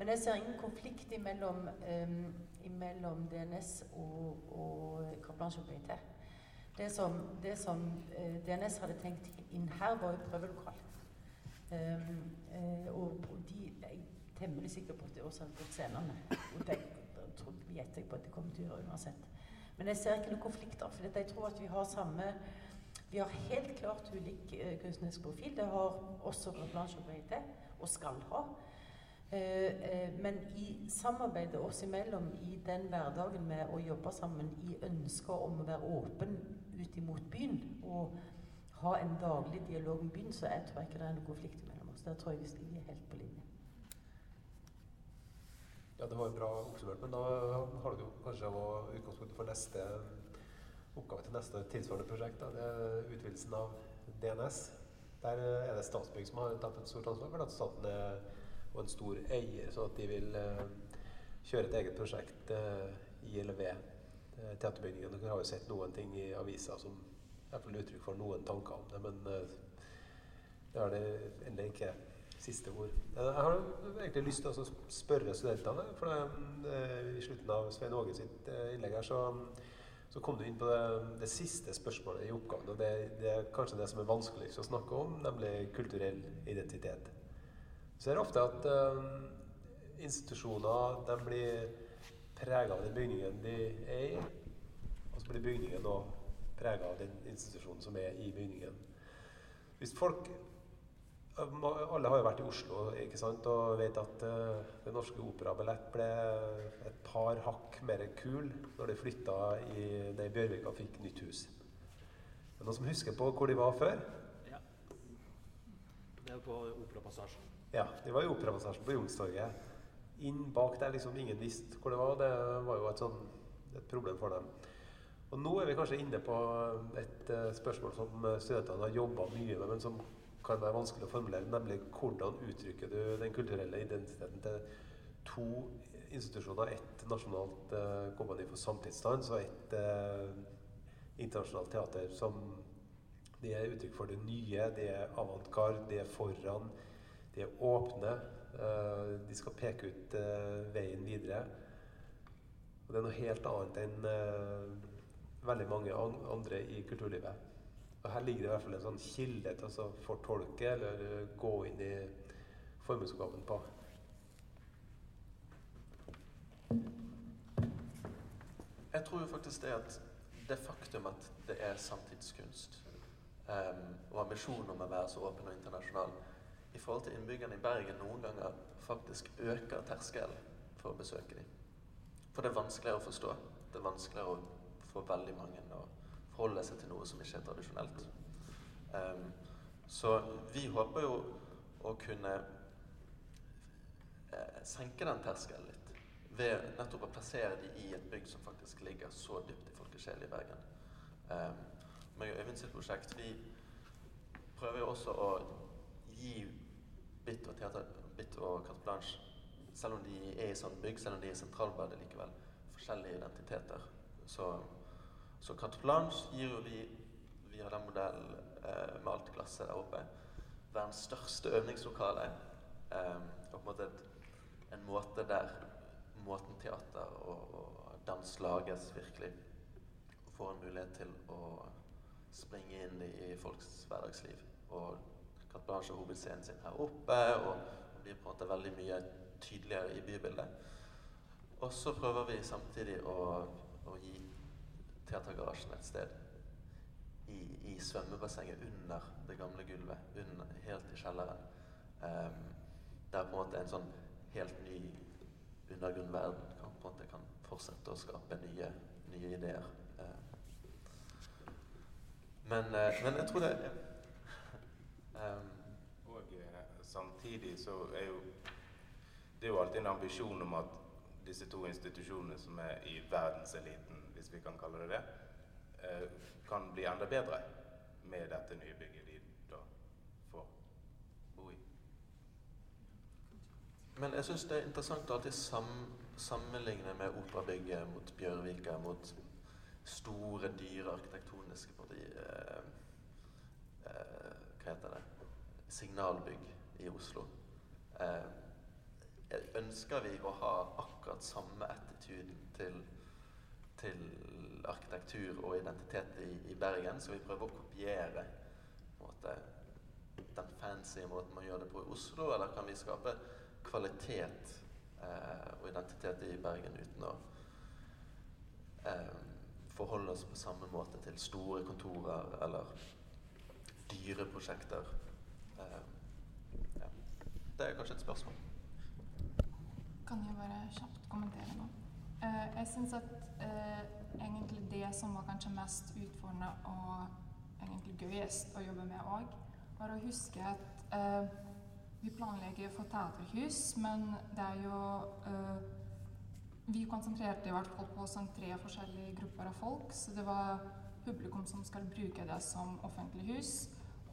Men jeg ser ingen konflikt imellom, um, imellom DNS og, og Carte BT. Det som, det som uh, eh, DNS hadde tenkt inn her, var jo prøvelokal. Um, uh, og, de er temmelig sikker på at det også hadde gått scenene. Og det gjetter jeg på at det kommer til å gjøre uansett. Men jeg ser ikke noen konflikter, for jeg tror at vi har samme Vi har helt klart ulik uh, kunstnerisk profil. Det har også Blanche og Breite, og skal ha. Uh, men i samarbeidet oss imellom i den hverdagen med å jobbe sammen i ønsket om å være åpen ut imot byen og ha en daglig dialog med byen, så jeg tror ikke det er noen konflikt mellom oss. Der tror jeg vi er helt på linje. Ja, det var jo bra oppsummert, men da har du kanskje utgangspunktet for neste oppgave til neste tilsvarende prosjekt. Da. Det er utvidelsen av DNS. Der er det Statsbygg som har tatt et stort ansvar for at staten er og en stor eier, så at de vil uh, kjøre et eget prosjekt uh, i eller ved uh, teaterbygningen. Dere har jo sett noen ting i avisa som er uttrykk for noen tanker om det, men det er det ennå ikke siste ord. Jeg har egentlig lyst til å spørre studentene, for i slutten av Svein Åge sitt innlegg her, så, så, kom du inn på det, det, siste spørsmålet i oppgaven. og det, det, er kanskje det som er vanskeligst å snakke om, nemlig kulturell identitet. Så er det ofte at institusjoner de blir prega av den bygningen de er i, og så blir bygningen da prega av den institusjonen som er i bygningen. Hvis folk alle har jo vært i Oslo ikke sant, og vet at uh, Den Norske operabillett ble et par hakk mer kul når de flytta i det Bjørvika fikk nytt hus. Er det noen som husker på hvor de var før? Ja. Det var på Operapassasjen. Ja, de var i Operapassasjen på Youngstorget. Inn bak der liksom ingen visste hvor det var. Det var jo et, sånn, et problem for dem. Og nå er vi kanskje inne på et uh, spørsmål som eh, studentene har jobba mye med, men som kan være vanskelig å formulere, nemlig hvordan uttrykker du den kulturelle identiteten til to institusjoner, ett nasjonalt uh, kompani for samtidsdans og ett uh, internasjonalt teater, som det er uttrykk for det nye, det er avantgarde, det er foran, det er åpne. Uh, de skal peke ut veien videre. Og det er noe helt annet enn veldig mange andre i kulturlivet. Og Her ligger det i hvert fall en sånn kilde til å fortolke eller eh, gå inn i formuesoppgaven på. Jeg tror faktisk det at det faktum at det er samtidskunst, um, og ambisjonen om å være så åpen og internasjonal, i forhold til innbyggerne i Bergen noen ganger faktisk øker terskelen for å besøke dem. For det er vanskeligere å forstå. Det er vanskeligere å for veldig mange å forholde seg til noe som ikke er tradisjonelt. Um, så vi håper jo å kunne eh, senke den terskelen litt. ved nettopp å plassere de i et bygg som faktisk ligger så dypt i folkesjelen i Bergen. Um, med Øyvind sitt prosjekt vi prøver jo også å gi Bitt og, teater, Bitt og Carte Blanche, selv om de er i sånn bygg, selv om de er i Sentralbadet likevel, forskjellige identiteter. Så, så Carte Blanche gir jo vi via den modellen eh, med alt glasset der oppe verdens største øvingslokale. Eh, og på en måte et, en måte der måten teater og, og dans lages virkelig. Og får en mulighet til å springe inn i, folks hverdagsliv. Og Carte Blanche har hovedscenen sin her oppe, og blir på en måte veldig mye tydeligere i bybildet. Og så prøver vi samtidig å, å gi Teatergarasjen et sted i, i, svømmebassenget under det gamle gulvet, under, helt i kjelleren. Um, der på en måte en sånn helt ny undergrunnverden kan, på en måte kan fortsette å skape nye, nye ideer. Um, men, uh, men, jeg tror det um, Og uh, samtidig så er jo Det er jo alltid en ambisjon om at disse to institusjonene som er i verdenseliten, hvis vi kan kalle det det, eh, kan bli enda bedre med dette nye bygget de da får bo i. Men jeg syns det er interessant å alltid sam sammenligne med operabygget mot Bjørvika, mot store, dyre arkitektoniske partier eh, eh, Hva heter det Signalbygg i Oslo. Eh, ønsker vi å ha akkurat samme attituden til, til arkitektur og identitet i, i, Bergen, så vi prøver å kopiere måte, den fancy måten man gjør det på i Oslo, eller kan vi skape kvalitet eh, og identitet i Bergen uten å eh, forholde oss på samme måte til store kontorer eller dyre prosjekter? Eh, ja. Det er kanskje et spørsmål. Kan jeg bare kjapt kommentere noe? Uh, jeg syns at uh, egentlig det som var kanskje mest utfordrende og egentlig gøyest å jobbe med òg, var å huske at uh, vi planlegger for teaterhus, men det er jo Vi konsentrerte i hvert fall på sånn tre forskjellige grupper av folk. Så det var publikum som skal bruke det som offentlig hus,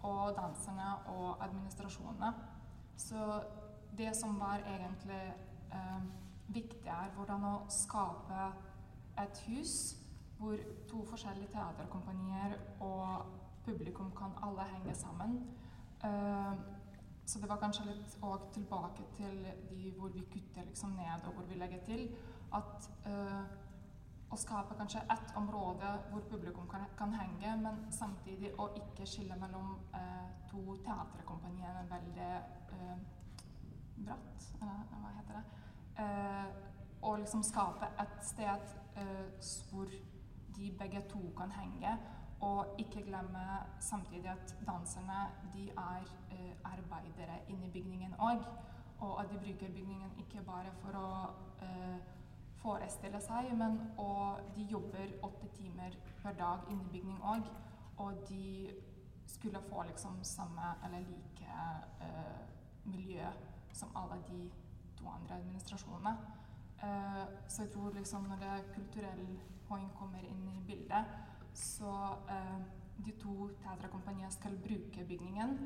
og danserne og administrasjonene. Så det som var egentlig eh, viktig er hvordan å skape et hus hvor to forskjellige teaterkompanier og publikum kan alle henge sammen. Eh, så det var kanskje litt òg tilbake til de hvor vi kutter liksom ned, og hvor vi legger til. At eh, å skape kanskje ett område hvor publikum kan, kan, henge, men samtidig å ikke skille mellom eh, to teaterkompanier veldig bratt, eller hva heter det? Eh, og liksom skape et sted eh, hvor de begge to kan henge. Og ikke glemme samtidig at danserne de er eh, arbeidere inni bygningen òg. Og at de bruker bygningen ikke bare for å forestille seg, men og de jobber åtte timer per dag inni bygning òg. Og de skulle få liksom samme eller like eh, miljø som alle de to andre administrasjonene. Uh, så jeg tror liksom når det kulturelle poeng kommer inn i bildet, så uh, de to teaterkompaniene skal bruke bygningen,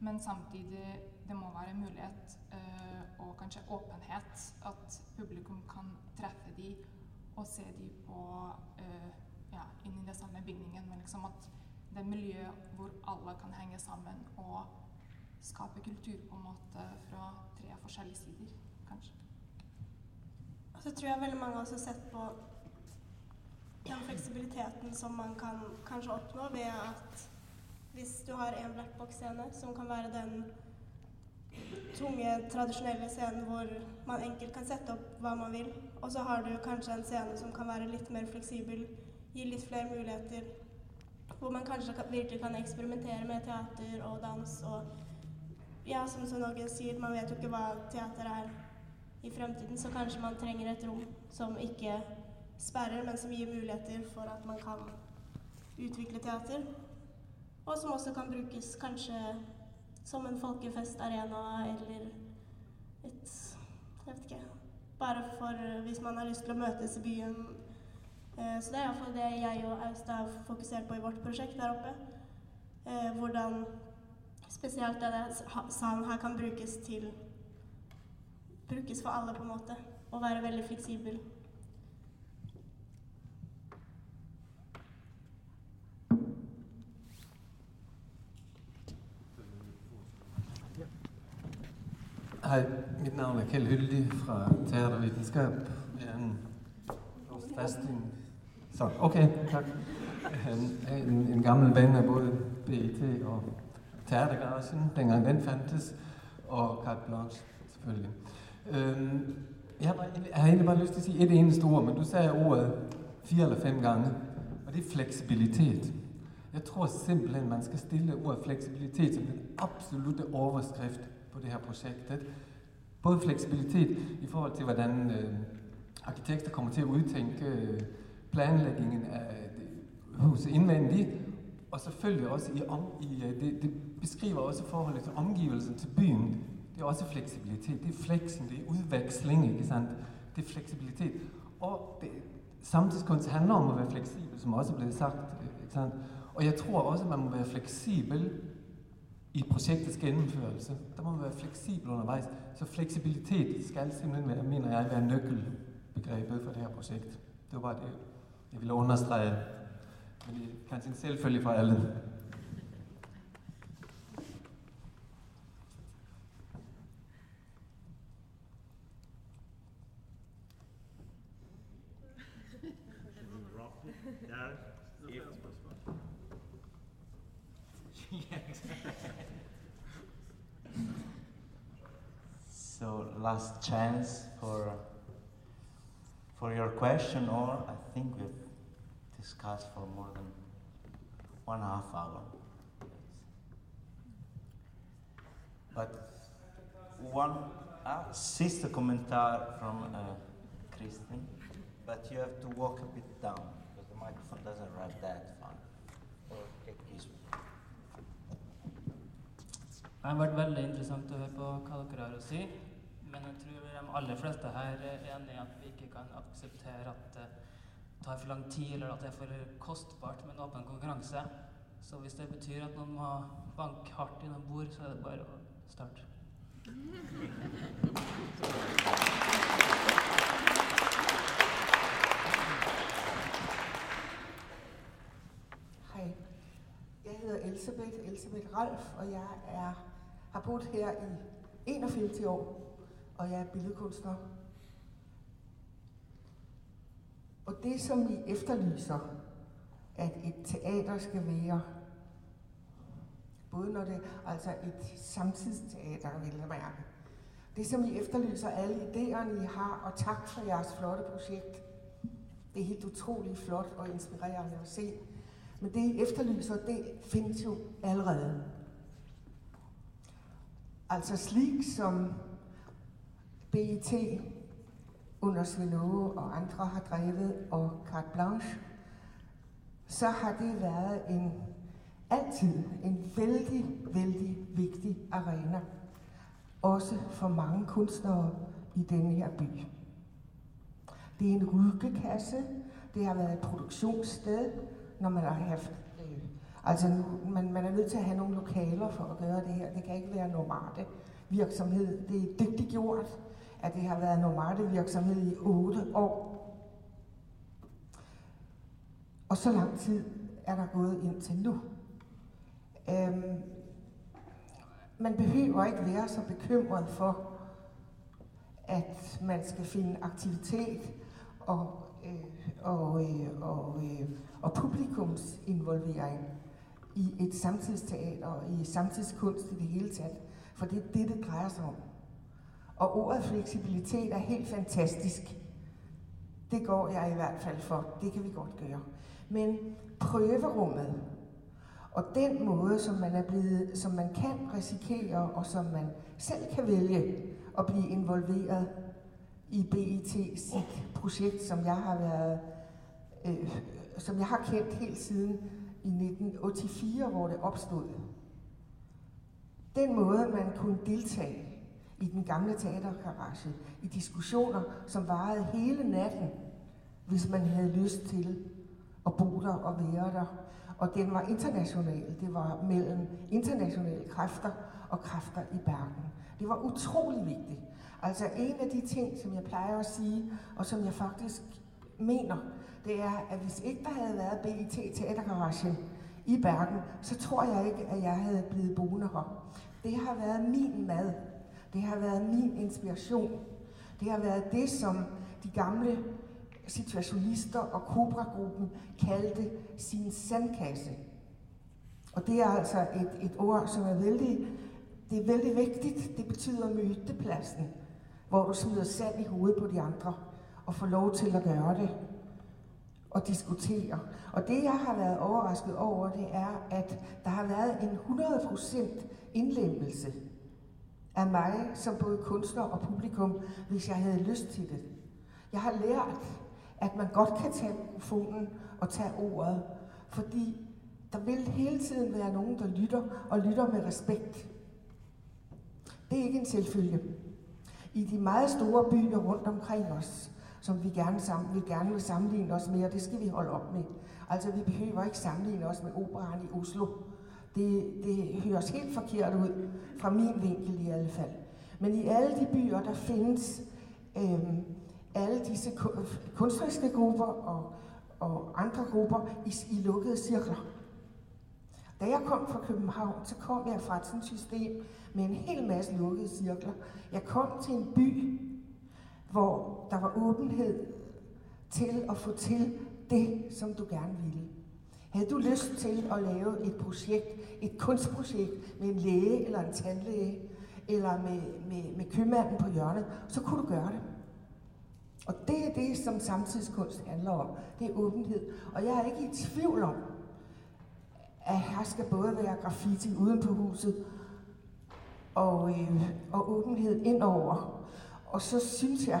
men samtidig det må være mulighet uh, og kanskje åpenhet. At publikum kan treffe de og se de på ja, inn i den samme bygningen. Men liksom at det er miljø hvor alle kan henge sammen og skape kultur på en måte fra tre forskjellige sider kanskje. Og så tror jeg veldig mange også har sett på den fleksibiliteten som man kan kanskje oppnå ved at hvis du har en blackbox-scene, som kan være den tunge, tradisjonelle scenen hvor man enkelt kan sette opp hva man vil, og så har du kanskje en scene som kan være litt mer fleksibel, gi litt flere muligheter, hvor man kanskje virkelig kan eksperimentere med teater og dans og Ja, som Sonogge sier, man vet jo ikke hva teater er i fremtiden, så kanskje man trenger et rom som ikke sperrer, men som gir muligheter for at man kan utvikle teater. Og som også kan brukes kanskje som en folkefestarena eller et Jeg vet ikke bare for hvis man har lyst til å møtes i byen. Eh, så det er iallfall det jeg og Aust har fokusert på i vårt prosjekt der oppe. Eh, hvordan spesielt denne salen her kan brukes til Brukes for alle, på en måte. Og være veldig fleksibel. Hei, mitt navn er Kjell Hyldig fra Teatervitenskap. Er en fast en. En, en, gammel venn av både BIT og Teatergarasjen, den gang den fantes, og Carte Blanche, selvfølgelig. Jeg, har, egentlig bare lyst til å si et eneste ord, men du sa ordet fire eller fem ganger, og det er fleksibilitet. Jeg tror simpelthen man skal stille ordet fleksibilitet som den absolutte overskrift på det her prosjektet. Både fleksibilitet i forhold til hvordan øh, arkitekter kommer til å uttenke øh, planleggingen av huset innvendig, og selvfølgelig også i, om, i øh, det, det, beskriver også forholdet til omgivelsene, til byen. Det er også fleksibilitet. Det er fleksen, det er utveksling. ikke sant? Det er fleksibilitet. Og det, samtidskunst handler om å være fleksibel, som også ble sagt. ikke sant? Og jeg tror også man må være fleksibel i prosjektets gjennomførelse. Da må man være fleksibel underveis. Så fleksibilitet skal simpelthen være, mener jeg, være nøkkelbegrepet for det her prosjekt. Det var bare det jeg ville understreke. Men det er kanskje en selvfølge for alle. Last chance for for your question, or I think we've discussed for more than one half hour. But one uh, sister kommentar from uh, Kristin, but you have to walk a bit down because the microphone doesn't arrive that far. Or one. Det har vært veldig interessant å høre på hva dere har å si. Men jeg tror de aller fleste her er enig i at vi ikke kan akseptere at det tar for lang tid, eller at det er for kostbart med en åpen konkurranse. Så hvis det betyr at noen må banke hardt i noen bord, så er det bare å starte. Hei. Jeg hedder Elisabeth, Elisabeth Ralf, og jeg er, har bodd her i 41 år, og jeg er billedkunstner. Og det, som I efterlyser, at et teater skal være, både når det altså et samtidsteater, vil jeg mærke, det, som I efterlyser, alle idéerne, I har, og tak for jeres flotte projekt. Det er helt utrolig flott og inspirerende å se. Men det, I efterlyser, det finnes jo allerede. Altså slik som BIT under Svinove og andre har drevet, og Carte Blanche, så har det været en altid en veldig, veldig vigtig arena. Også for mange kunstnere i denne her by. Det er en rugekasse, Det har været et produktionssted, når man har haft øh, Altså, man, man er nødt til at have nogle lokaler for at gøre det her. Det kan ikke være normale virksomhed. Det er dygtigt gjort, at det har været nomadevirksomhed i otte år. Og så lang tid er der gået indtil nu. Øhm, man behøver ikke være så bekymret for, at man skal finde aktivitet og, øh, og, øh, og, øh, og publikumsinvolvering i et samtidsteater og i samtidskunst i det hele taget. For det er det, det drejer sig om. Og ordet fleksibilitet er helt fantastisk. Det går jeg i hvert fall for. Det kan vi godt gjøre. Men prøverommet og den måde, som man som man kan risikere, og som man selv kan vælge at blive involveret i BIT sit projekt, som jeg har været, øh, som jeg har kendt helt siden i 1984, hvor det opstod. Den måde, man kunne deltage i den gamle teatergarage, i diskussioner, som varede hele natten, hvis man havde lyst til at bo der og være der. Og den var international. Det var mellem internationale kræfter og kræfter i Bergen. Det var utrolig vigtigt. Altså en af de ting, som jeg plejer at sige, og som jeg faktisk mener, det er, at hvis ikke der havde været BIT Teatergaragen i Bergen, så tror jeg ikke, at jeg havde blevet boende her. Det har været min mad. Det har været min inspiration. Det har været det, som de gamle situationister og Cobra-gruppen kaldte sin sandkasse. Og det er altså et, et ord, som er vældig, det er vældig vigtigt. Det betyder mytepladsen. hvor du smider sand i hovedet på de andre og får lov til at gøre det og diskutere. Og det, jeg har været overrasket over, det er, at der har været en 100% indlemmelse af mig som både kunstner og publikum, hvis jeg havde lyst til det. Jeg har lært, at man godt kan tage mikrofonen og tage ordet, fordi der vil hele tiden være nogen, der lytter, og lytter med respekt. Det er ikke en selvfølge. I de meget store byer rundt omkring os, som vi gerne, sammen, vi gerne vil sammenligne os med, og det skal vi holde op med. Altså, vi behøver ikke sammenligne os med operan i Oslo. Det, det høres helt forkert ut, fra min vinkel i alle fall. Men i alle de byer, der findes øhm, alle disse kunstneriske grupper og, og andre grupper i, i lukkede cirkler. Da jeg kom fra København, så kom jeg fra et system med en hel masse lukkede cirkler. Jeg kom til en by, hvor der var åbenhed til at få til det, som du gerne ville. Havde du lyst til at lave et projekt, et kunstprojekt med en læge eller en tandlæge, eller med, med, med købmanden på hjørnet, så kunne du gøre det. Og det er det, som samtidskunst handler om. Det er åbenhed. Og jeg er ikke i tvivl om, at her skal både være graffiti uden på huset, og, øh, og åbenhed indover. Og så synes jeg,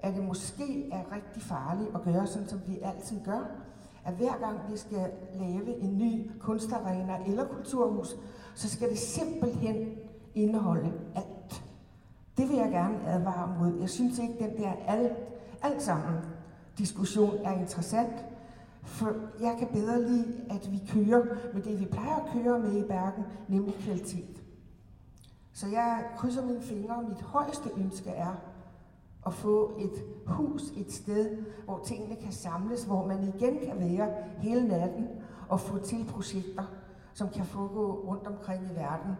at det måske er rigtig farligt at gøre sådan, som vi altid gør. At hver gang vi skal lave en ny kunstarena eller kulturhus, så skal det simpelthen indeholde alt. Det vil jeg gerne advare mod. Jeg synes ikke, den der alt, alt sammen diskussion er interessant. For jeg kan bedre lide, at vi kører med det, vi plejer at køre med i Bergen, nemlig kvalitet. Så jeg krydser mine fingre, og mit højeste ønske er at få et hus et sted, hvor tingene kan samles, hvor man igen kan være hele natten og få til projekter, som kan foregå rundt omkring i verden.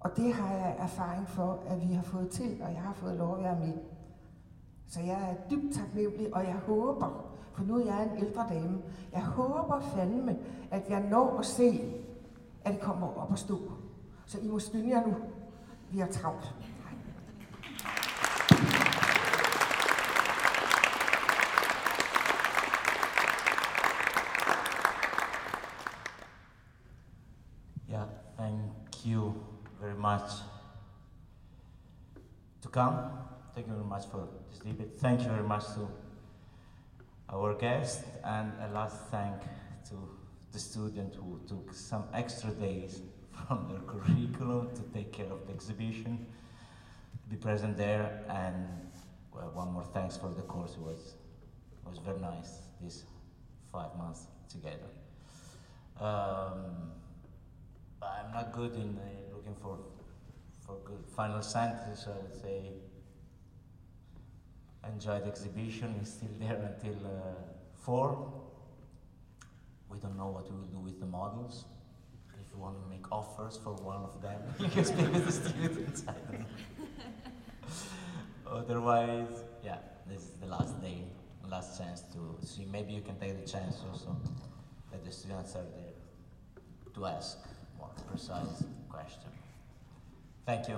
Og det har jeg erfaring for, at vi har fået til, og jeg har fået lov at være med. Så jeg er dybt taknemmelig, og jeg håber, for nu er jeg en ældre dame, jeg håber fandme, at jeg når at se, at det kommer op og stå. Så I må skynde jer nu. Vi har travlt. Very much to come. Thank you very much for this debate. Thank you very much to our guest, and a last thank to the student who took some extra days from their curriculum to take care of the exhibition, be present there, and well, one more thanks for the course. It was it was very nice these five months together. Um, I'm not good in uh, looking for for good final sentences. So I would say enjoy the exhibition. It's still there until uh, four. We don't know what we will do with the models. If you want to make offers for one of them, you can speak with the students. Otherwise, yeah, this is the last day, last chance to see. Maybe you can take the chance also that the students are there to ask more precise question. Thank you.